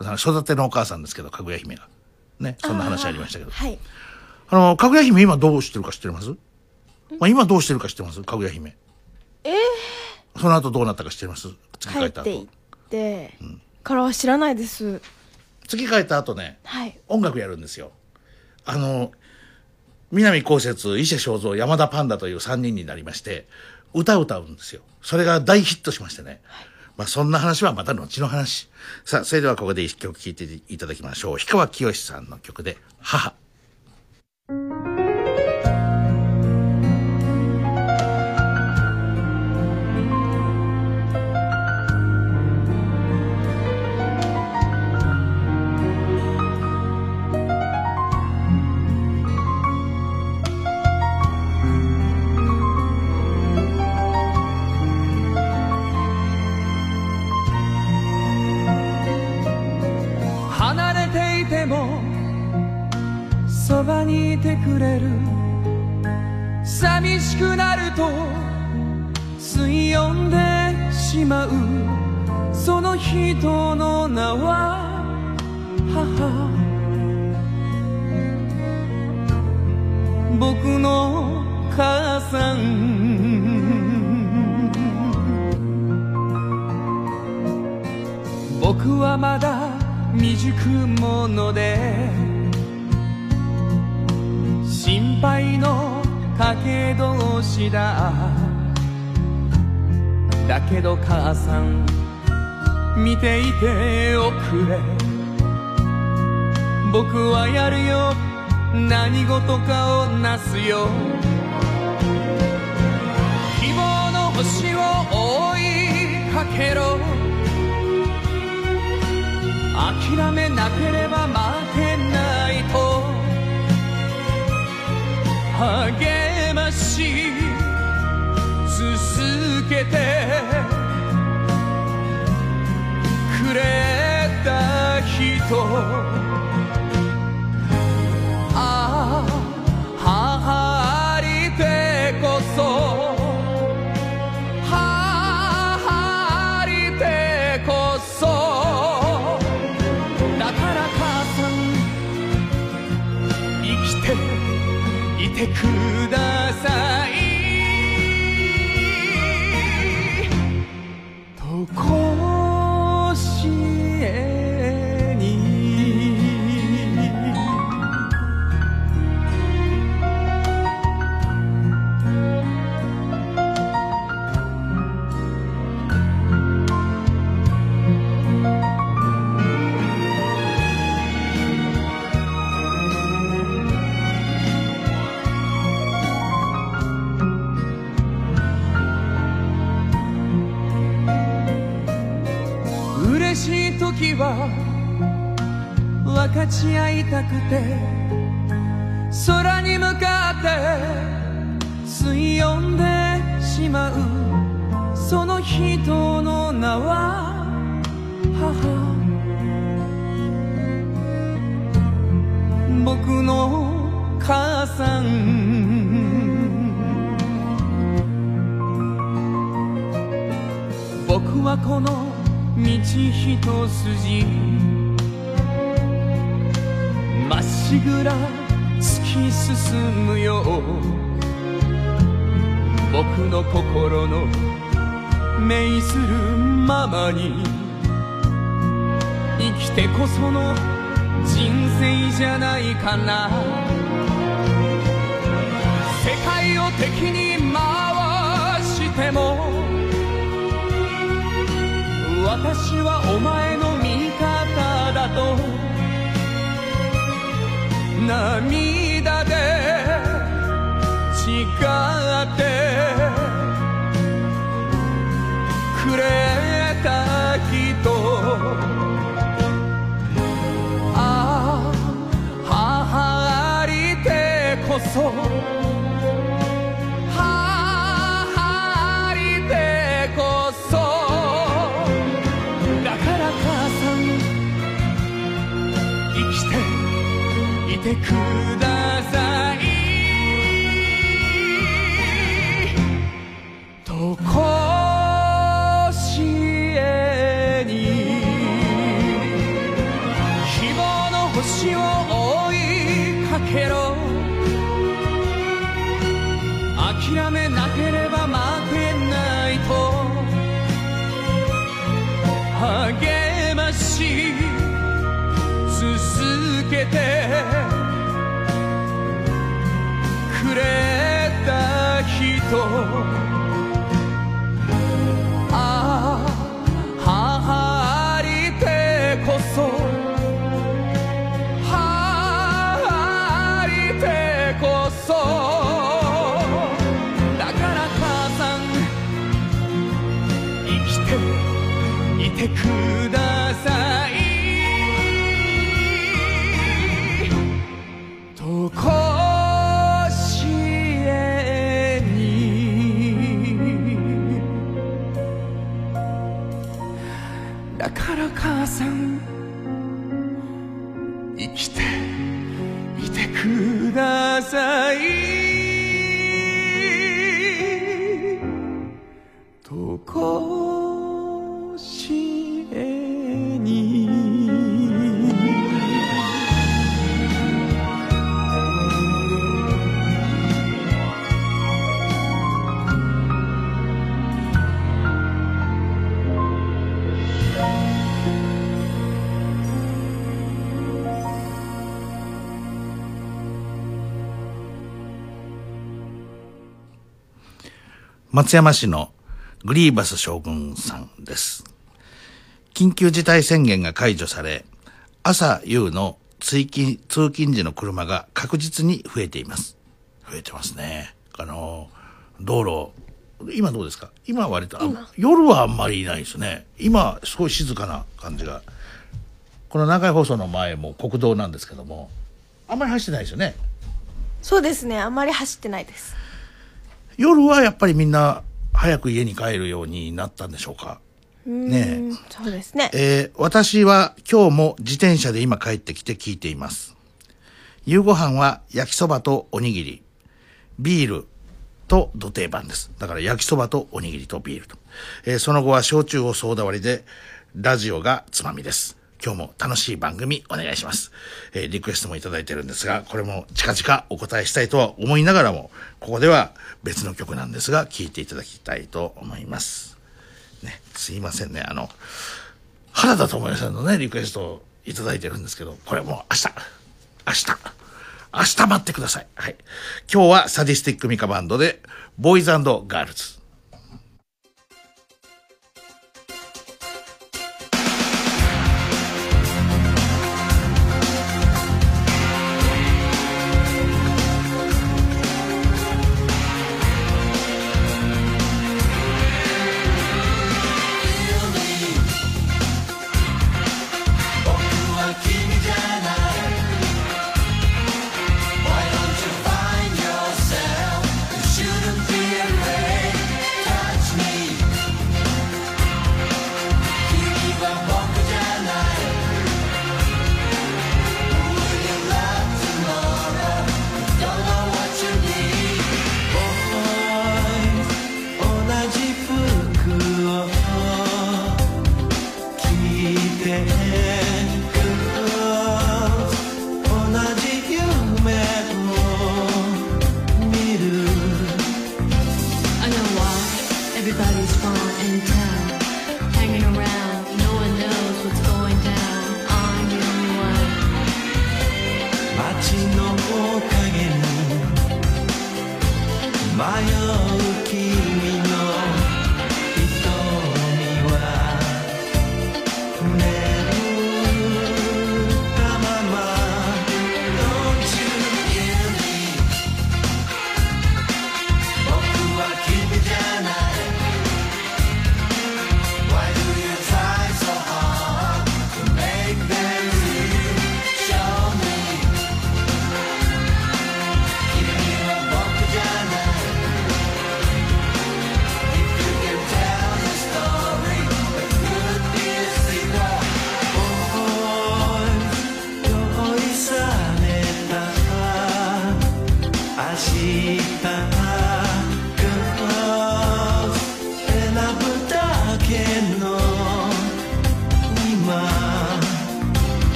言って、育てのお母さんですけど、かぐや姫が。ね、そんな話ありましたけど。はいあの、かぐや姫今どうしてるか知ってます？まあ、今どうしてるか知ってます？かぐや姫。えその後どうなったか知ってます？月ー、帰った後帰ってい。って、からは知らないです月帰った後ね、はい音楽やるんですよ。あの、南こうせつ、伊勢正蔵、山田パンダという3人になりまして、歌を歌うんですよ。それが大ヒットしましてね。まあそんな話はまた後の話。さあ、それではここで一曲聴いていただきましょう。氷川きよしさんの曲で、母。だ。だけど母さん見ていておくれ。僕はやるよ。何事かをなすよ。希望の星を追いかけろ。諦めなければ負けないと。励まし。続けてくれた人。ああ母ありてこそ。母ありてこそ。だから母さん生きていてください。僕の心の命するままに生きてこその人生じゃないかな。世界を敵に回しても私はお前の味方だと涙で誓ってくれ人。ああ母ありてこそ。母ありてこそ。だから母さん生きていてくださ諦めなければ負けないと。励まし続けて。松山市のグリーバス将軍さんです。緊急事態宣言が解除され、朝夕の通勤、通勤時の車が確実に増えています。増えてますね。あの、道路、今どうですか？今は割と、あ夜はあんまりいないですね。今、すごい静かな感じが。この長い放送の前も国道なんですけども、あんまり走ってないですよね。そうですねあんまり走ってないです夜はやっぱりみんな早く家に帰るようになったんでしょうか？ねそうですねえー私は今日も自転車で今帰ってきて聞いています。夕ご飯は焼きそばとおにぎり、ビールと土定番です。だから焼きそばとおにぎりとビールと。えーその後は焼酎をソーダ割りで、ラジオがつまみです。今日も楽しい番組お願いします。えーリクエストもいただいてるんですが、これも近々お答えしたいとは思いながらも、ここでは別の曲なんですが、聴いていただきたいと思います。ね、すいませんね。あの、原田知世さんのね、リクエストをいただいてるんですけど、これもう明日、明日、明日待ってください。はい。今日はサディスティックミカバンドで、ボーイズガールズ。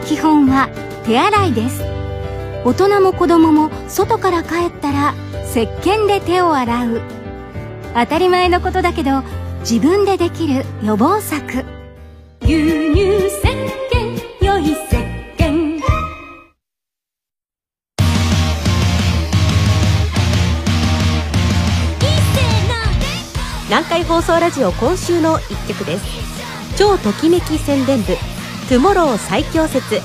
の基本は手洗いです。大人も子供も外から帰ったら石鹸で手を洗う。当たり前のことだけど自分でできる予防策。牛乳石鹸良い石鹸。南海放送ラジオ今週の一曲です。超ときめき宣伝部「トゥモロー最強説」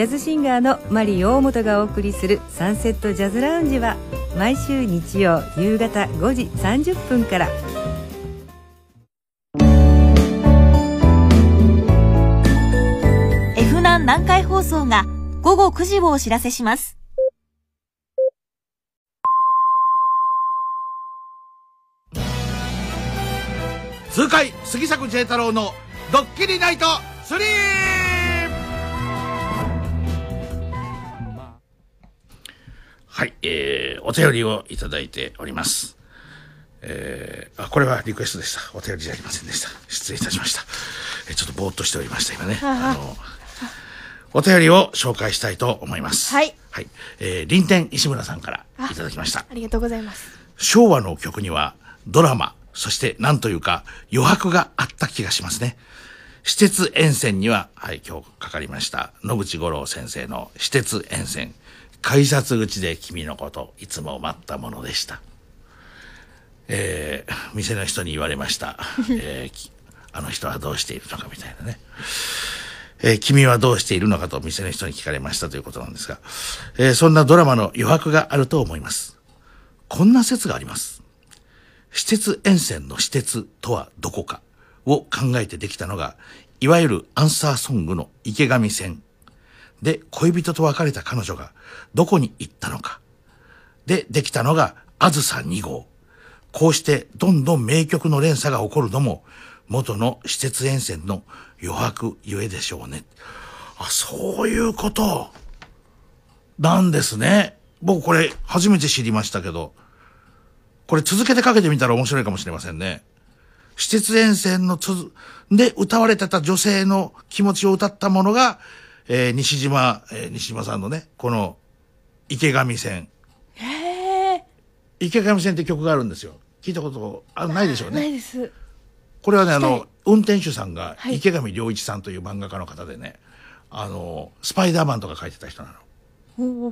ジャズシンガーのマリー大本がお送りするサンセットジャズラウンジは毎週日曜夕方5時30分から F 南南海放送が午後9時をお知らせします痛快杉作 J 太郎のドッキリナイト 3! はい、えー、お便りをいただいております。えー、あ、これはリクエストでした。お便りじゃありませんでした。失礼いたしました。えーちょっとぼーっとしておりました、今ね。ああの、お便りを紹介したいと思います。はい。はい。えー、臨天石村さんからいただきました。ありがとうございます昭和の曲にはドラマ、そしてなんというか余白があった気がしますね。私鉄沿線には、はい、今日かかりました、野口五郎先生の私鉄沿線、改札口で君のこと、いつも待ったものでした。えー、店の人に言われました。[LAUGHS] えーきあの人はどうしているのかみたいなね。えー君はどうしているのかと店の人に聞かれましたということなんですが、えーそんなドラマの余白があると思います。こんな説があります。私鉄沿線の私鉄とはどこかを考えてできたのが、いわゆるアンサーソングの池上線。で、恋人と別れた彼女がどこに行ったのか。で、できたのが、あずさ2号。こうして、どんどん名曲の連鎖が起こるのも、元の私鉄沿線の余白ゆえでしょうね。あ、そういうこと。なんですね。僕これ初めて知りましたけど、これ続けてかけてみたら面白いかもしれませんね。私鉄沿線のつ、で歌われてた女性の気持ちを歌ったものが、えー西島、えー西島さんのね、この池上線。池上線って曲があるんですよ。聞いたことあないでしょうね。ないですこれはね、あの、運転手さんがはい池上良一さんという漫画家の方でね、あの、スパイダーマンとか書いてた人なの。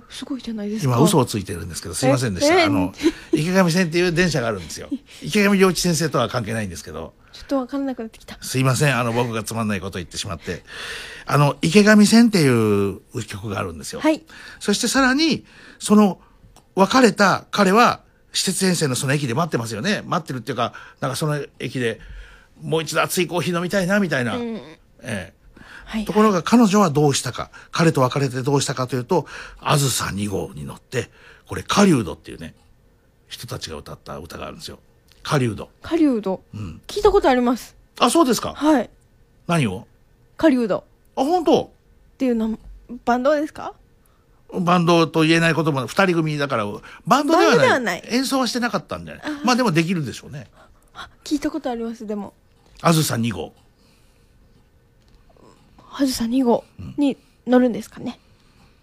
すごいじゃないですか今嘘をついてるんですけど、すいませんでした。ええあの、池上線っていう電車があるんですよ。池上良一先生とは関係ないんですけど、ちょっとわからなくなってきたすいません。あの、僕がつまんないことを言ってしまって。あの、池上線っていう曲があるんですよ。はいそしてさらに、その、別れた彼は、施設沿線のその駅で待ってますよね。待ってるっていうか、なんかその駅で、もう一度熱いコーヒー飲みたいな、みたいな。うんええところが彼女はどうしたか、彼と別れてどうしたかというと、あずさ2号に乗って、これ、狩人っていうね、人たちが歌った歌があるんですよ。狩人。狩人うん。聞いたことありますあ、そうですか。はい何を？狩人あ、本当？っていうのバンドですか？バンドと言えないことも二人組だから、バンドではない。バンドではない演奏はしてなかったんじゃないまあでもできるでしょうね。聞いたことありますでもあずさ2号。はずさ2号に乗るんですかね、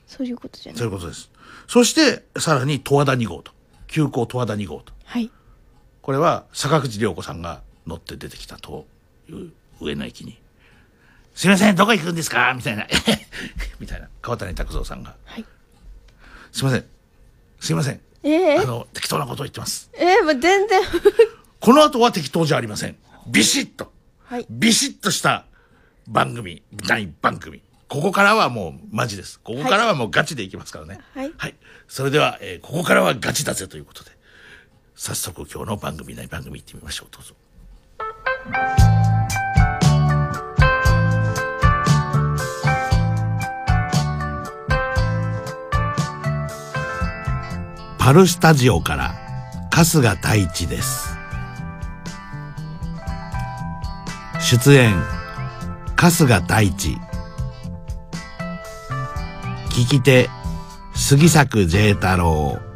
そういうことじゃない。そういうことです。そして、さらに十和田2号と。急行十和田2号と。はい。これは坂口涼子さんが乗って出てきたという上野駅に「すいませんどこ行くんですか?」みたいな。[LAUGHS] みたいな。川谷拓三さんが「はい。すいません。すいません。ええあの適当なことを言ってます。えー、もう全然。この後は適当じゃありません。ビシッと。はい。ビシッとした番組大番組。ここからはもうマジです。ここからはもうガチでいきますからね。はい。はい。それでは、えーここからはガチだぜということで。早速今日の番組内番組行ってみましょう。どうぞ。パルスタジオから春日太一です。出演春日太一聞き手杉作 J 太郎。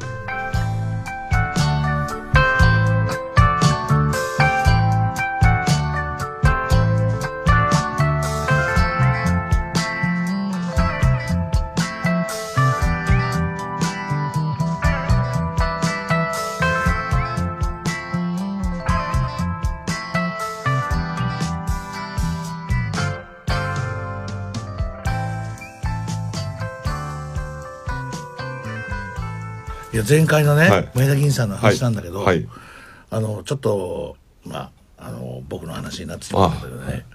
前回のね、はい。前田銀さんの話なんだけど、はい。あのちょっとまああの僕の話になってしまうんだけどね。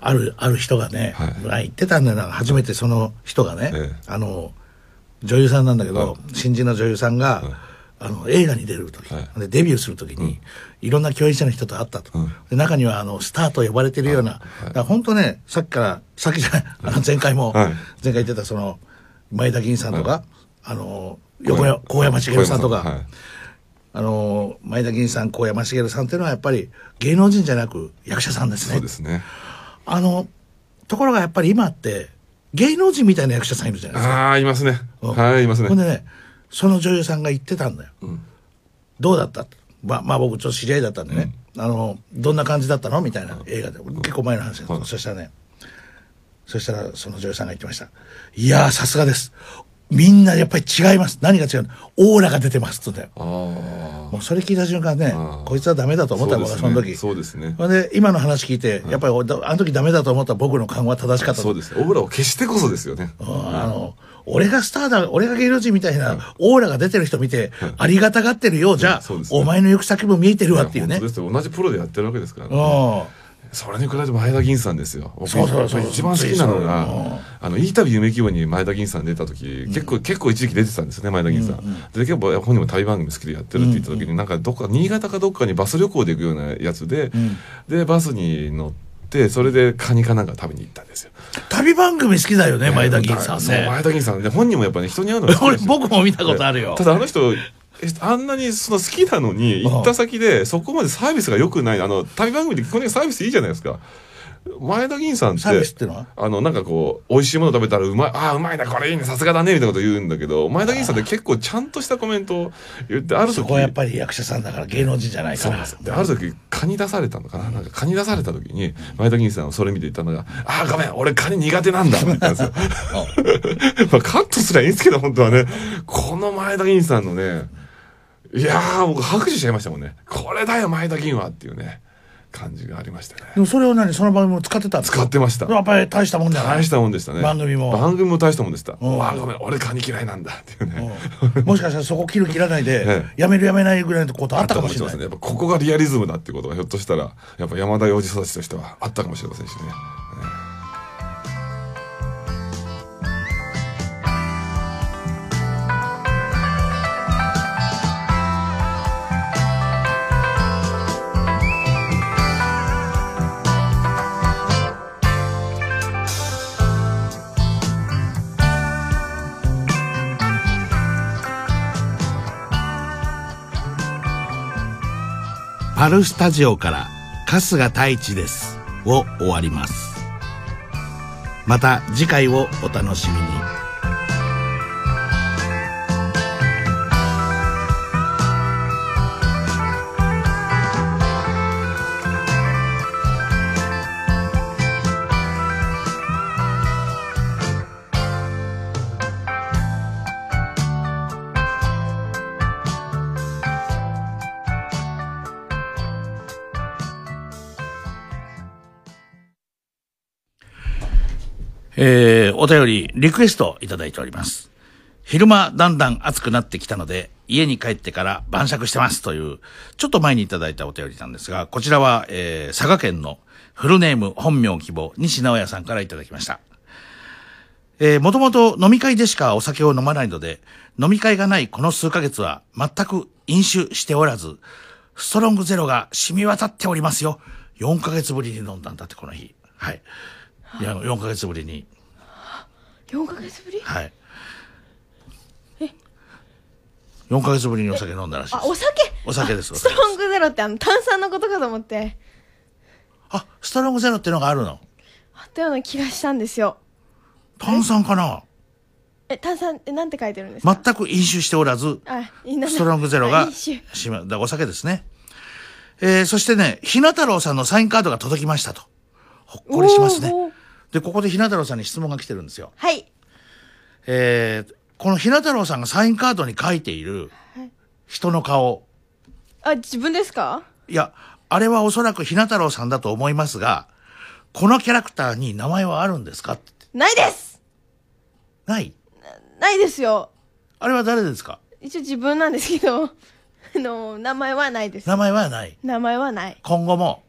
あるある人がね、言ってたんだよな。初めてその人がね、あの女優さんなんだけど、新人の女優さんが、あの映画に出る時、でデビューする時に、いろんな共演者の人と会ったと、で中にはあのスターと呼ばれてるような、だから本当ねさっきからさっきじゃないあの前回も、はい。前回言ってたその前田銀さんとか、あの横山高山茂さんとか、はい。あの前田銀さん、高山茂さんっていうのはやっぱり芸能人じゃなく役者さんですね。そうですね。あの、ところがやっぱり今って芸能人みたいな役者さんいるじゃないですか。ああいますね。はいいますね。ほんでね、その女優さんが言ってたんだよ。どうだった？まあ、まあ僕ちょっと知り合いだったんでね、あの、どんな感じだったの？みたいな映画で。結構前の話だった、そしたらね、そしたらその女優さんが言ってました。いやー、さすがです。みんなやっぱり違います。何が違うの？オーラが出てますって言うんだよ。もうそれ聞いた瞬間ね、こいつはダメだと思ったの、僕はその時。そうですね。ほんで、今の話聞いて、やっぱりおあの時ダメだと思った僕の勘は正しかった。と。そうですね。オーラを消してこそですよね。あの、俺がスターだ、俺が芸能人みたいなオーラが出てる人見て、ありがたがってるようじゃ、お前の行く先も見えてるわっていうね。同じプロでやってるわけですからうねん。それに比べて前田銀さんですよ。僕そうそうそう。一番好きなのがあのいい旅夢希望に前田銀さん出た時、結構結構一時期出てたんですよね前田銀さん、で結構本人も旅番組好きでやってるって言った時に、なんかどっか新潟かどっかにバス旅行で行くようなやつで、でバスに乗ってそれでカニかなんか食べに行ったんですよ。旅番組好きだよね、前田銀さんそうね。前田銀さん。で本人もやっぱね人に会うの [LAUGHS] 俺、僕も見たことあるよ。ただあの人えあんなにその好きなのに行った先でそこまでサービスが良くない。あの旅番組で基本的にサービスいいじゃないですか。前田銀さんってあのなんかこう美味しいもの食べたらうまいああうまいなこれいいねさすがだねみたいなこと言うんだけど前田銀さんって結構ちゃんとしたコメントを言ってある時そこはやっぱり役者さんだから芸能人じゃないから。である時蚊に出されたのかな？なんか蚊に出された時に前田銀さんはそれ見て言ったのが「ああごめん俺蚊に苦手なんだ」って言った [LAUGHS] んですよまあカットすりゃいいんですけど本当はね。この前田銀さんのねいやー僕拍手しちゃいましたもんね。これだよ前田銀はっていうね感じがありましたね。でもそれを何その番組も使ってたんですか？使ってました。やっぱり大したもんじゃない。大したもんでしたね。番組も。番組も大したもんでした「うん。わあごめん俺蚊に嫌いなんだ」っていうね。もしかしたらそこ切る切らないで [LAUGHS] え、やめるやめないぐらいのことあったかもしれない。ねやっぱここがリアリズムだっていうことがひょっとしたらやっぱ山田洋次育ちとしてはあったかもしれませんしね。パルスタジオから春日太一ですを終わります。また次回をお楽しみに。えー、お便り、リクエストいただいております。昼間だんだん暑くなってきたので、家に帰ってから晩酌してますという、ちょっと前にいただいたお便りなんですが、こちらは、えー、佐賀県のフルネーム本名希望、西直哉さんからいただきました。えー、もともと飲み会でしかお酒を飲まないので、飲み会がないこの数ヶ月は全く飲酒しておらず、ストロングゼロが染み渡っておりますよ。4ヶ月ぶりに飲んだんだって、この日。はい。いや、4ヶ月ぶりに。4ヶ月ぶり？はい。4ヶ月ぶりにお酒飲んだらしい。あお酒？お酒です。ストロングゼロってあの炭酸のことかと思ってストロングゼロっていうのがあるの？あったような気がしたんですよ炭酸かな？え炭酸えなんて書いてるんですか？全く飲酒しておらず、ストロングゼロあがしま、だお酒ですね。えー、そしてね、ひな太郎さんのサインカードが届きましたと。ほっこりしますね。で、ここでひな太郎さんに質問が来てるんですよ。はい。えー、このひな太郎さんがサインカードに書いているはい。人の顔。あ自分ですか？いや、あれはおそらくひな太郎さんだと思いますが、このキャラクターに名前はあるんですか？ないです！ない？ないですよ。あれは誰ですか？一応自分なんですけどあの名前はないです。名前はない。名前はない。今後も？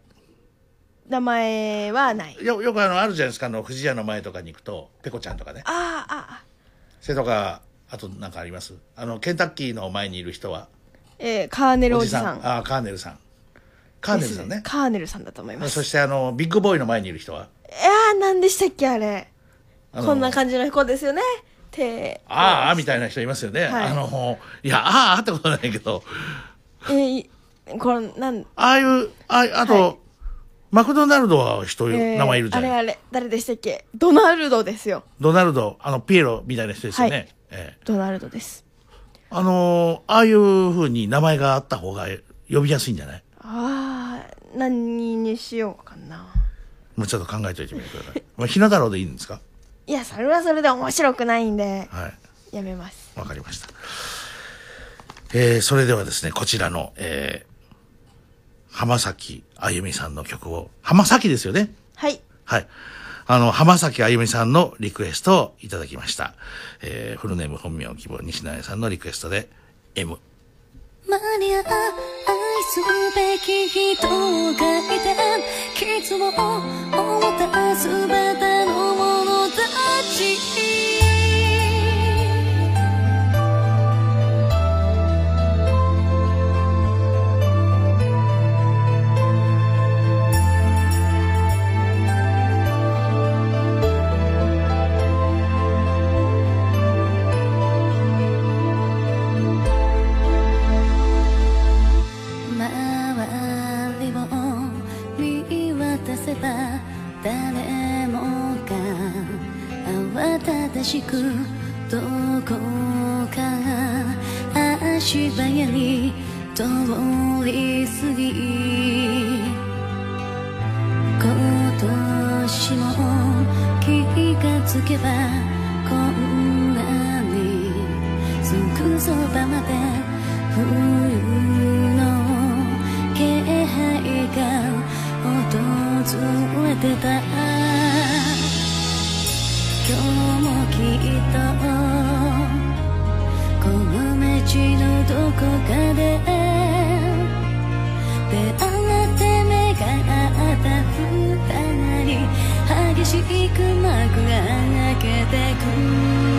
名前はない。よ、よくあの、あるじゃないですか、あの、富士屋の前とかに行くと、ペコちゃんとかね。あああそれとか、あとなんかあります？あの、ケンタッキーの前にいる人は、えーカーネルおじさん。ああ、カーネルさん。カーネルさんね。カーネルさんだと思います。そしてあの、ビッグボーイの前にいる人は、いやー何でしたっけあれ。こんな感じの子ですよね。手ああ、みたいな人いますよね。はい。あの、いや、ああってことないけど、えーいこれなんああいう、ああと、マクドナルドは人、えー名前いるじゃない。あれあれ誰でしたっけ？ドナルドですよ。ドナルド、あの、ピエロみたいな人ですよね。はい。ええ。ドナルドです。あのーああいう風に名前があった方が呼びやすいんじゃない？ああ何にしようかな。もうちょっと考えておいてみてください。まあ、ひな太郎でいいんですか？いやそれはそれで面白くないんではい。やめます。わかりました。えー、それではですね、こちらの、えー、浜崎あゆみさんの曲を、浜崎ですよねはいはい。あの、浜崎あゆみさんのリクエストをいただきました。えー、フルネーム本名希望西成さんのリクエストで、M。マリア愛すべき人がいて傷を負ったすべての者たちしくどこか足早に通り過ぎ今年も気がつけばこんなにすぐそばまで冬の気配が訪れてた激しく幕が開けてく。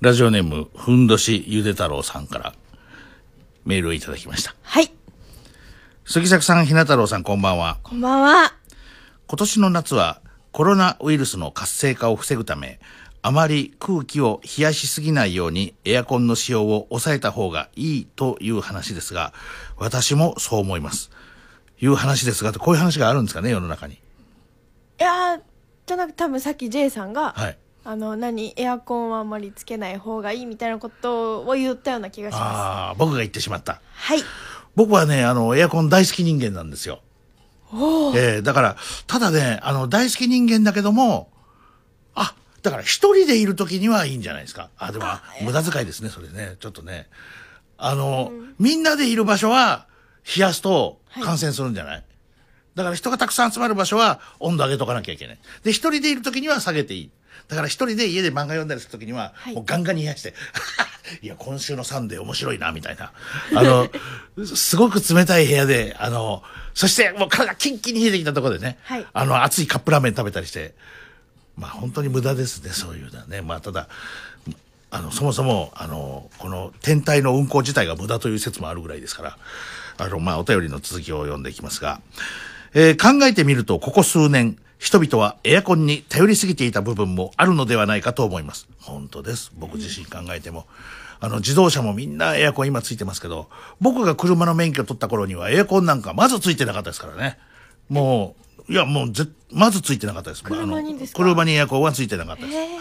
ラジオネーム、ふんどしゆで太郎さんからメールをいただきました。はい。杉作さん、ひな太郎さん、こんばんは。こんばんは。今年の夏はコロナウイルスの活性化を防ぐため、あまり空気を冷やしすぎないようにエアコンの使用を抑えた方がいいという話ですが、私もそう思います。いう話ですが、こういう話があるんですかね、世の中に。いやーじゃなく多分さっき J さんが、はい。あの何？エアコンはあんまりつけない方がいいみたいなことを言ったような気がしまああ、僕が言ってしまった。すはい僕はね、あの、エアコン大好き人間なんですよ。えーだから、ただね、あの、大好き人間だけども、あ、だから一人でいる時にはいいんじゃないですか。あ、でも、無駄遣いですね、それね。ちょっとね。あの、みんなでいる場所は、冷やすと感染するんじゃない、だから人がたくさん集まる場所は温度上げとかなきゃいけない。で、一人でいる時には下げていい。だから一人で家で漫画読んだりする時には、もうガンガンに冷やして、[LAUGHS] いや、今週のサンデー面白いな、みたいな。あの、[LAUGHS] すごく冷たい部屋で、あの、そしてもう体キンキンに冷えてきたところでね、はいあの、熱いカップラーメン食べたりして、まあ本当に無駄ですね、そういうのはね。まあただ、あの、そもそも、あの、この天体の運行自体が無駄という説もあるぐらいですから、あの、まあお便りの続きを読んでいきますが、えー考えてみると、ここ数年、人々はエアコンに頼りすぎていた部分もあるのではないかと思います。本当です。僕自身考えても。あの、自動車もみんなエアコン今ついてますけど、僕が車の免許取った頃にはエアコンなんかまずついてなかったですからね。もう、いや、もうぜ、まずついてなかったです。車にですか？車にエアコンはついてなかったです。えー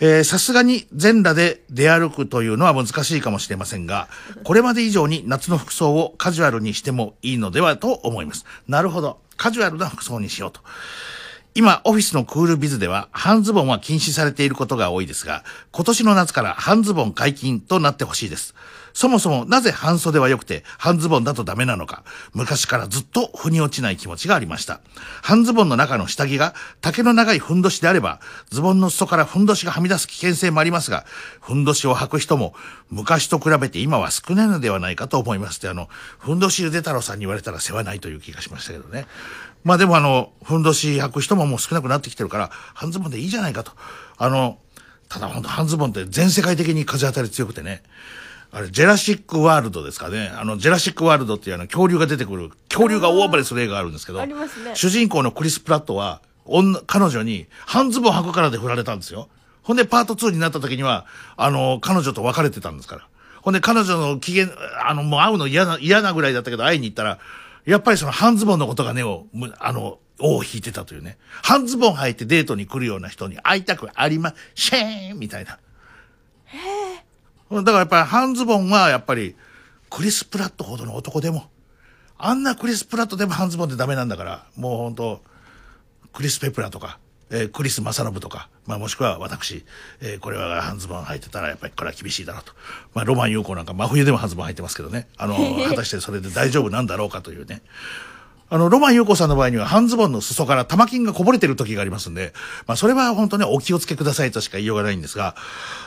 えさすがに全裸で出歩くというのは難しいかもしれませんが、これまで以上に夏の服装をカジュアルにしてもいいのではと思います。なるほど。カジュアルな服装にしようと。今、オフィスのクールビズでは、半ズボンは禁止されていることが多いですが、今年の夏から半ズボン解禁となってほしいです。そもそもなぜ半袖は良くて、半ズボンだとダメなのか、昔からずっと腑に落ちない気持ちがありました。半ズボンの中の下着が丈の長いふんどしであれば、ズボンの裾からふんどしがはみ出す危険性もありますが、ふんどしを履く人も昔と比べて今は少ないのではないかと思いますって、あの、ふんどしゆで太郎さんに言われたら世話ないという気がしましたけどね。まあでもあの、ふんどし履く人ももう少なくなってきてるから、半ズボンでいいじゃないかと。あの、ただ本当半ズボンって全世界的に風当たり強くてね。あれ、ジェラシックワールドですかね。あの、ジェラシックワールドっていうあの、恐竜が出てくる、恐竜が大暴れする映画があるんですけど、ね主人公のクリス・プラットは、女、彼女に半ズボン履くからで振られたんですよ。ほんで、パート2になった時には、あの、彼女と別れてたんですから。ほんで、彼女の機嫌、あの、もう会うの嫌な、嫌なぐらいだったけど、会いに行ったら、やっぱりその半ズボンのことがね、を、むあの、尾を引いてたというね。半ズボン履いてデートに来るような人に会いたくありませんみたいな。だからやっぱり半ズボンはやっぱりクリス・プラットほどの男でも、あんなクリス・プラットでも半ズボンでダメなんだから、もう本当クリス・ペプラとか、えークリス・マサノブとか、まあもしくは私、えーこれは半ズボン履いてたらやっぱりこれは厳しいだろうと。まあロマン優子なんか真冬でも半ズボン履いてますけどね。あの、[LAUGHS] 果たしてそれで大丈夫なんだろうかというね。あの、ロマン優子さんの場合には半ズボンの裾から玉金がこぼれてる時がありますんで、まあそれは本当ね、お気をつけくださいとしか言いようがないんですが、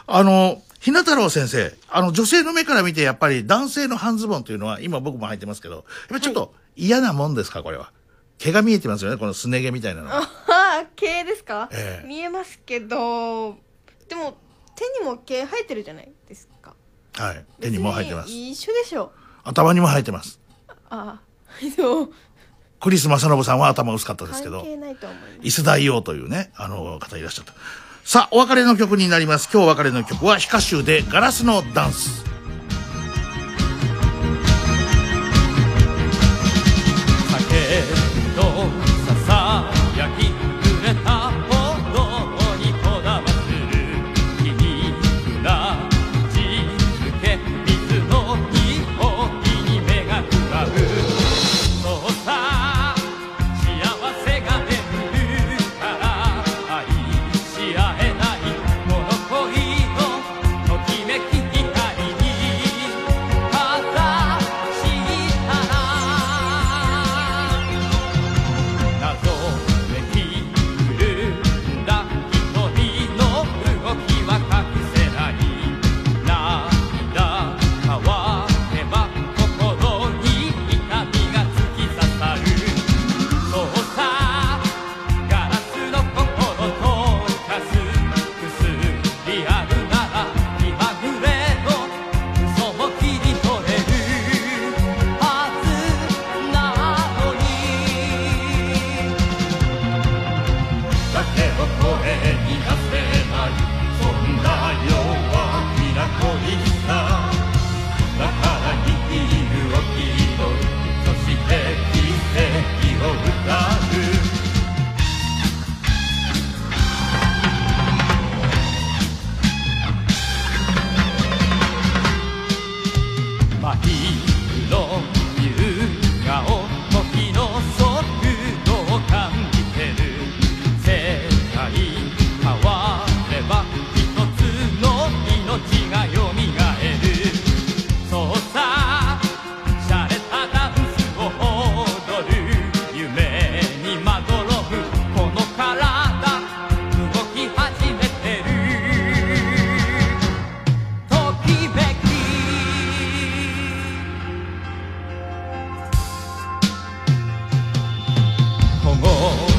あの、ひな太郎先生、あの、女性の目から見てやっぱり男性の半ズボンというのは、今僕も履いてますけど、やっぱりちょっと嫌なもんですか、これは？毛が見えてますよね、このすね毛みたいなのあ毛ですか、ええ見えますけどでも手にも毛生えてるじゃないですかはい。手にも生えてます。一緒でしょ頭にも生えてます。ああでもクリス・マサノブさんは頭薄かったですけど関、係ないと思います伊勢大王というね、あの方いらっしゃった。さあ、お別れの曲になります。今日お別れの曲は、ヒカシュでガラスのダンス。more.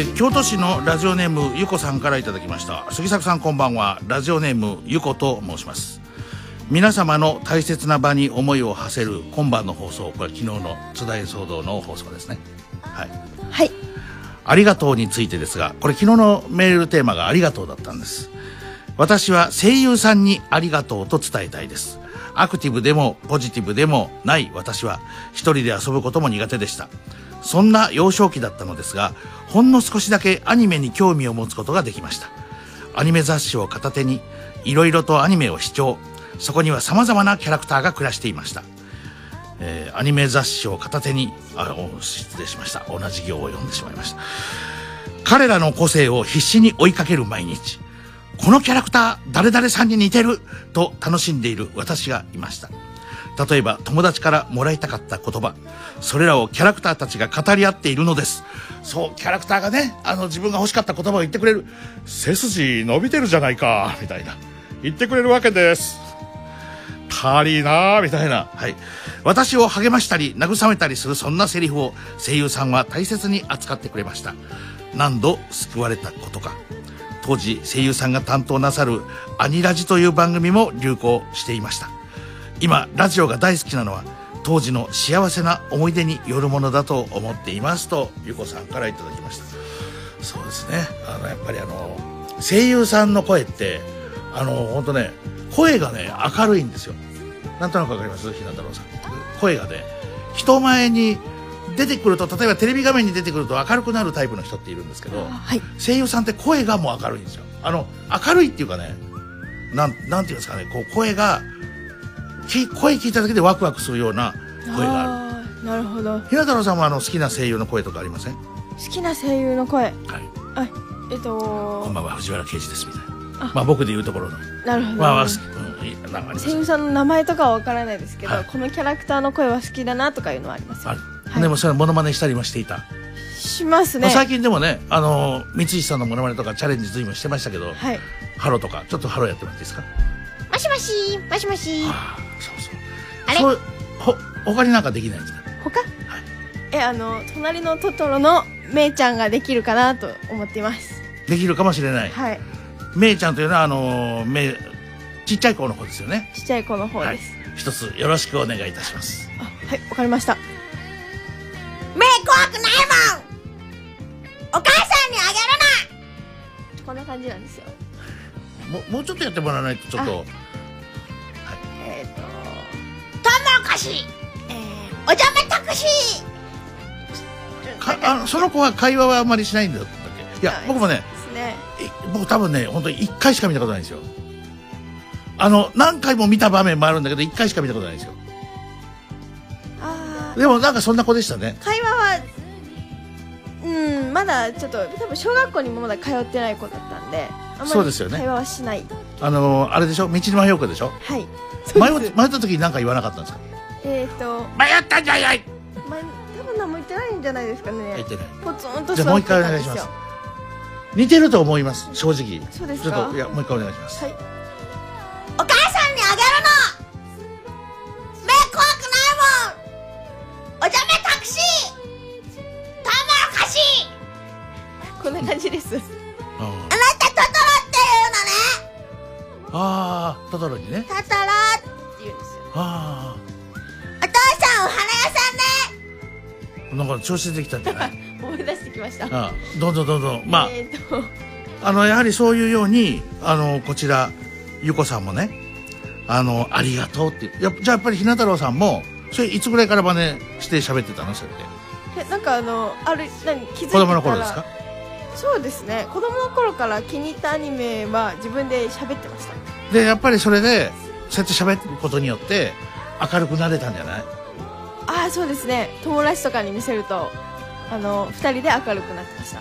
えー京都市のラジオネームゆこさんからいただきました。杉作さんこんばんは。ラジオネームゆこと申します。皆様の大切な場に思いを馳せる今晩の放送これ昨日の津田演騒動の放送ですね。はい。はい。ありがとうについてですがこれ昨日のメールテーマがありがとうだったんです。私は声優さんにありがとうと伝えたいです。アクティブでもポジティブでもない私は一人で遊ぶことも苦手でしたそんな幼少期だったのですがほんの少しだけアニメに興味を持つことができました。アニメ雑誌を片手にいろいろとアニメを視聴。そこには様々なキャラクターが暮らしていました。えーアニメ雑誌を片手にあ失礼しました。同じ行を読んでしまいました。彼らの個性を必死に追いかける毎日。このキャラクター誰々さんに似てると楽しんでいる私がいました。例えば友達からもらいたかった言葉それらをキャラクターたちが語り合っているのですそうキャラクターがねあの自分が欲しかった言葉を言ってくれる背筋伸びてるじゃないかみたいな言ってくれるわけです足りなーみたいな。はい。私を励ましたり、慰めたりするそんなセリフを声優さんは大切に扱ってくれました。何度救われたことか。当時、声優さんが担当なさるアニラジという番組も流行していました。今、ラジオが大好きなのは、当時の幸せな思い出によるものだと思っていますと、ゆこさんからいただきました。そうですね。あの、やっぱりあの、声優さんの声って、あの、本当ね、声がね、明るいんですよ。なんとなくわかります？ひな太郎さん。声がね、人前に出てくると、例えばテレビ画面に出てくると明るくなるタイプの人っているんですけど、声優さんって声がもう明るいんですよ。あの、明るいっていうかね、なん、なんていうんですかね、こう、声が、き声聞いただけでワクワクするような声がある。なるほど。ひな太郎さんはあの好きな声優の声とかありません？好きな声優の声。はい。あえっとこんばんは、藤原啓治です、みたいな。まあ僕で言うところの。なるほど、まあうん、声優さんの名前とかはわからないですけど、はい。このキャラクターの声は好きだなとかいうのはありますよ。でもそれモノマネしたりもしていた。しますね。まあ最近でもね、あの、三石さんのモノマネとかチャレンジ随分してましたけど、はい。ハロとか、ちょっとハロやってもらっていいですか？もしもしもしもし。あれ？そうほ、他になんかできないんですか？他？えあの隣のトトロのめいちゃんができるかなと思っています。できるかもしれない。はい。めいちゃんというのは、あの、めい、ちっちゃい子の方ですよね。ちっちゃい子の方です、一つよろしくお願いいたします。はいわかりました。目怖くないもん！お母さんにあげるこんな感じなんですよ。もう、もうちょっとやってもらわないと、ちょっと、えっ、となトウモロコシえー、おじゃめタクシー。かあのその子は会話はあんまりしないんだったっけ？いや、僕もね、ね。僕多分ね、本当に一回しか見たことないんですよ。あの、何回も見た場面もあるんだけど、一回しか見たことないんですよ。あでもなんかそんな子でしたね。会話はうんまだちょっと多分小学校にもまだ通ってない子だったんであんまりそうですよね。会話はしないあの、あれでしょ？道に迷う子でしょ？はい。迷っ迷った時に何か言わなかったんですか？えっ、と迷ったんじゃい！やいま多分何も言ってないんじゃないですかね。言ってない。ポツンとじゃあもう一回お願いします。似てると思います、正直。そうですか？ちょっと、いや、もう一回お願いします。はいああ、トトロにね。いうのねトトロって言うんですよ。あお父さんお花屋さんね。あ、なんか調子出てきたんじゃない？[LAUGHS] 思い出してきました。ああどんどんどんどん。まあ、えっ、と。あの、やはりそういうように、あの、こちら、ゆこさんもね、あの、ありがとうって。やっぱじゃあやっぱりひな太郎さんも、それいつぐらいから真似して喋ってたの？それって。えなんかあのある何気づいて子たら。供の頃ですか？そうですね。子供の頃から気に入ったアニメは自分で喋ってましたで、やっぱりそれで、そうやって喋ることによって、明るくなれたんじゃない？ああそうですね。友達とかに見せるとあの二人で明るくなってました。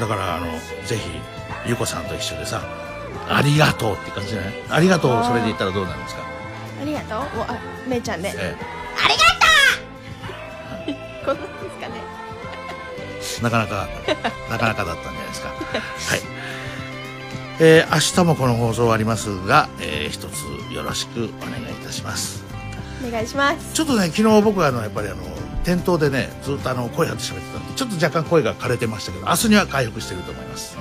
だから、あの、ぜひ、ゆこさんと一緒でさ、ありがとうって感じじゃない？ありがとう、それで言ったらどうなるんですか？ありがとう？もうあめいちゃんで、え。ありがとう！[LAUGHS] こんなんですかね。なかなか、なかなかだったんじゃないですか。はい。えー明日もこの放送ありますが、えー一つよろしくお願いいたします。お願いします。ちょっとね、昨日僕はあの、やっぱりあの、店頭でねずっとあの声張って喋ってたんでちょっと若干声が枯れてましたけど明日には回復してると思います。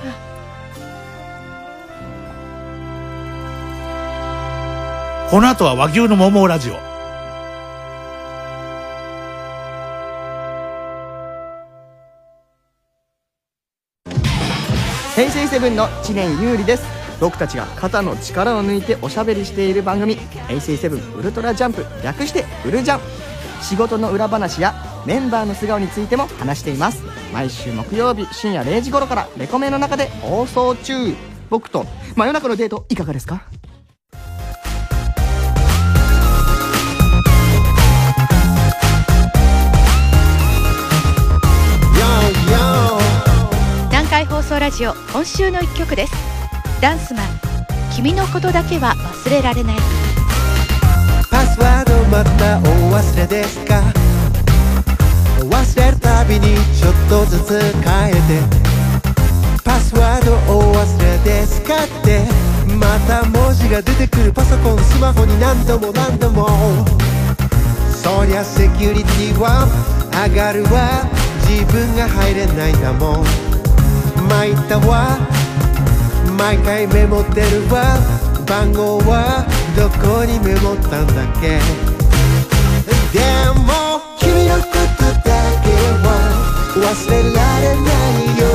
この後は和牛の桃ラジオセブンの知念優里です。僕たちが肩の力を抜いておしゃべりしている番組「平成セブンウルトラジャンプ」略して「ウルジャン」仕事の裏話やメンバーの素顔についても話しています。毎週木曜日深夜0時頃からレコメの中で放送中。僕と真夜中のデートいかがですか？送ラジオ今週の一曲です。ダンスマン君のことだけは忘れられない。パスワードまたお忘れですか？忘れるたびにちょっとずつ変えて。パスワードお忘れですかって。また文字が出てくるパソコンスマホに何度も何度も。そりゃセキュリティは上がるわ。自分が入れないんだもん。参ったわ。毎回メモってるわ。番号はどこにメモったんだっけ。でも君のことだけは忘れられないよ。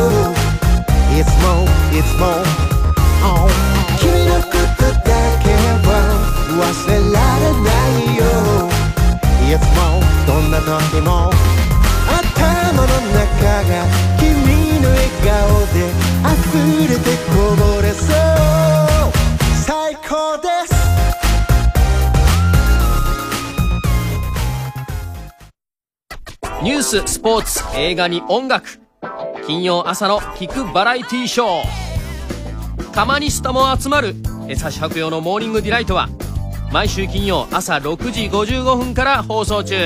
いつもいつも、oh 君のことだけは忘れられないよ。いつもどんな時も頭の中がで溢れてこぼれそう最高ですニュース、スポーツ、映画に音楽。金曜朝の聞くバラエティーショー。カマニスタも集まる、餌し白用のモーニングディライトは、毎週金曜朝6時55分から放送中。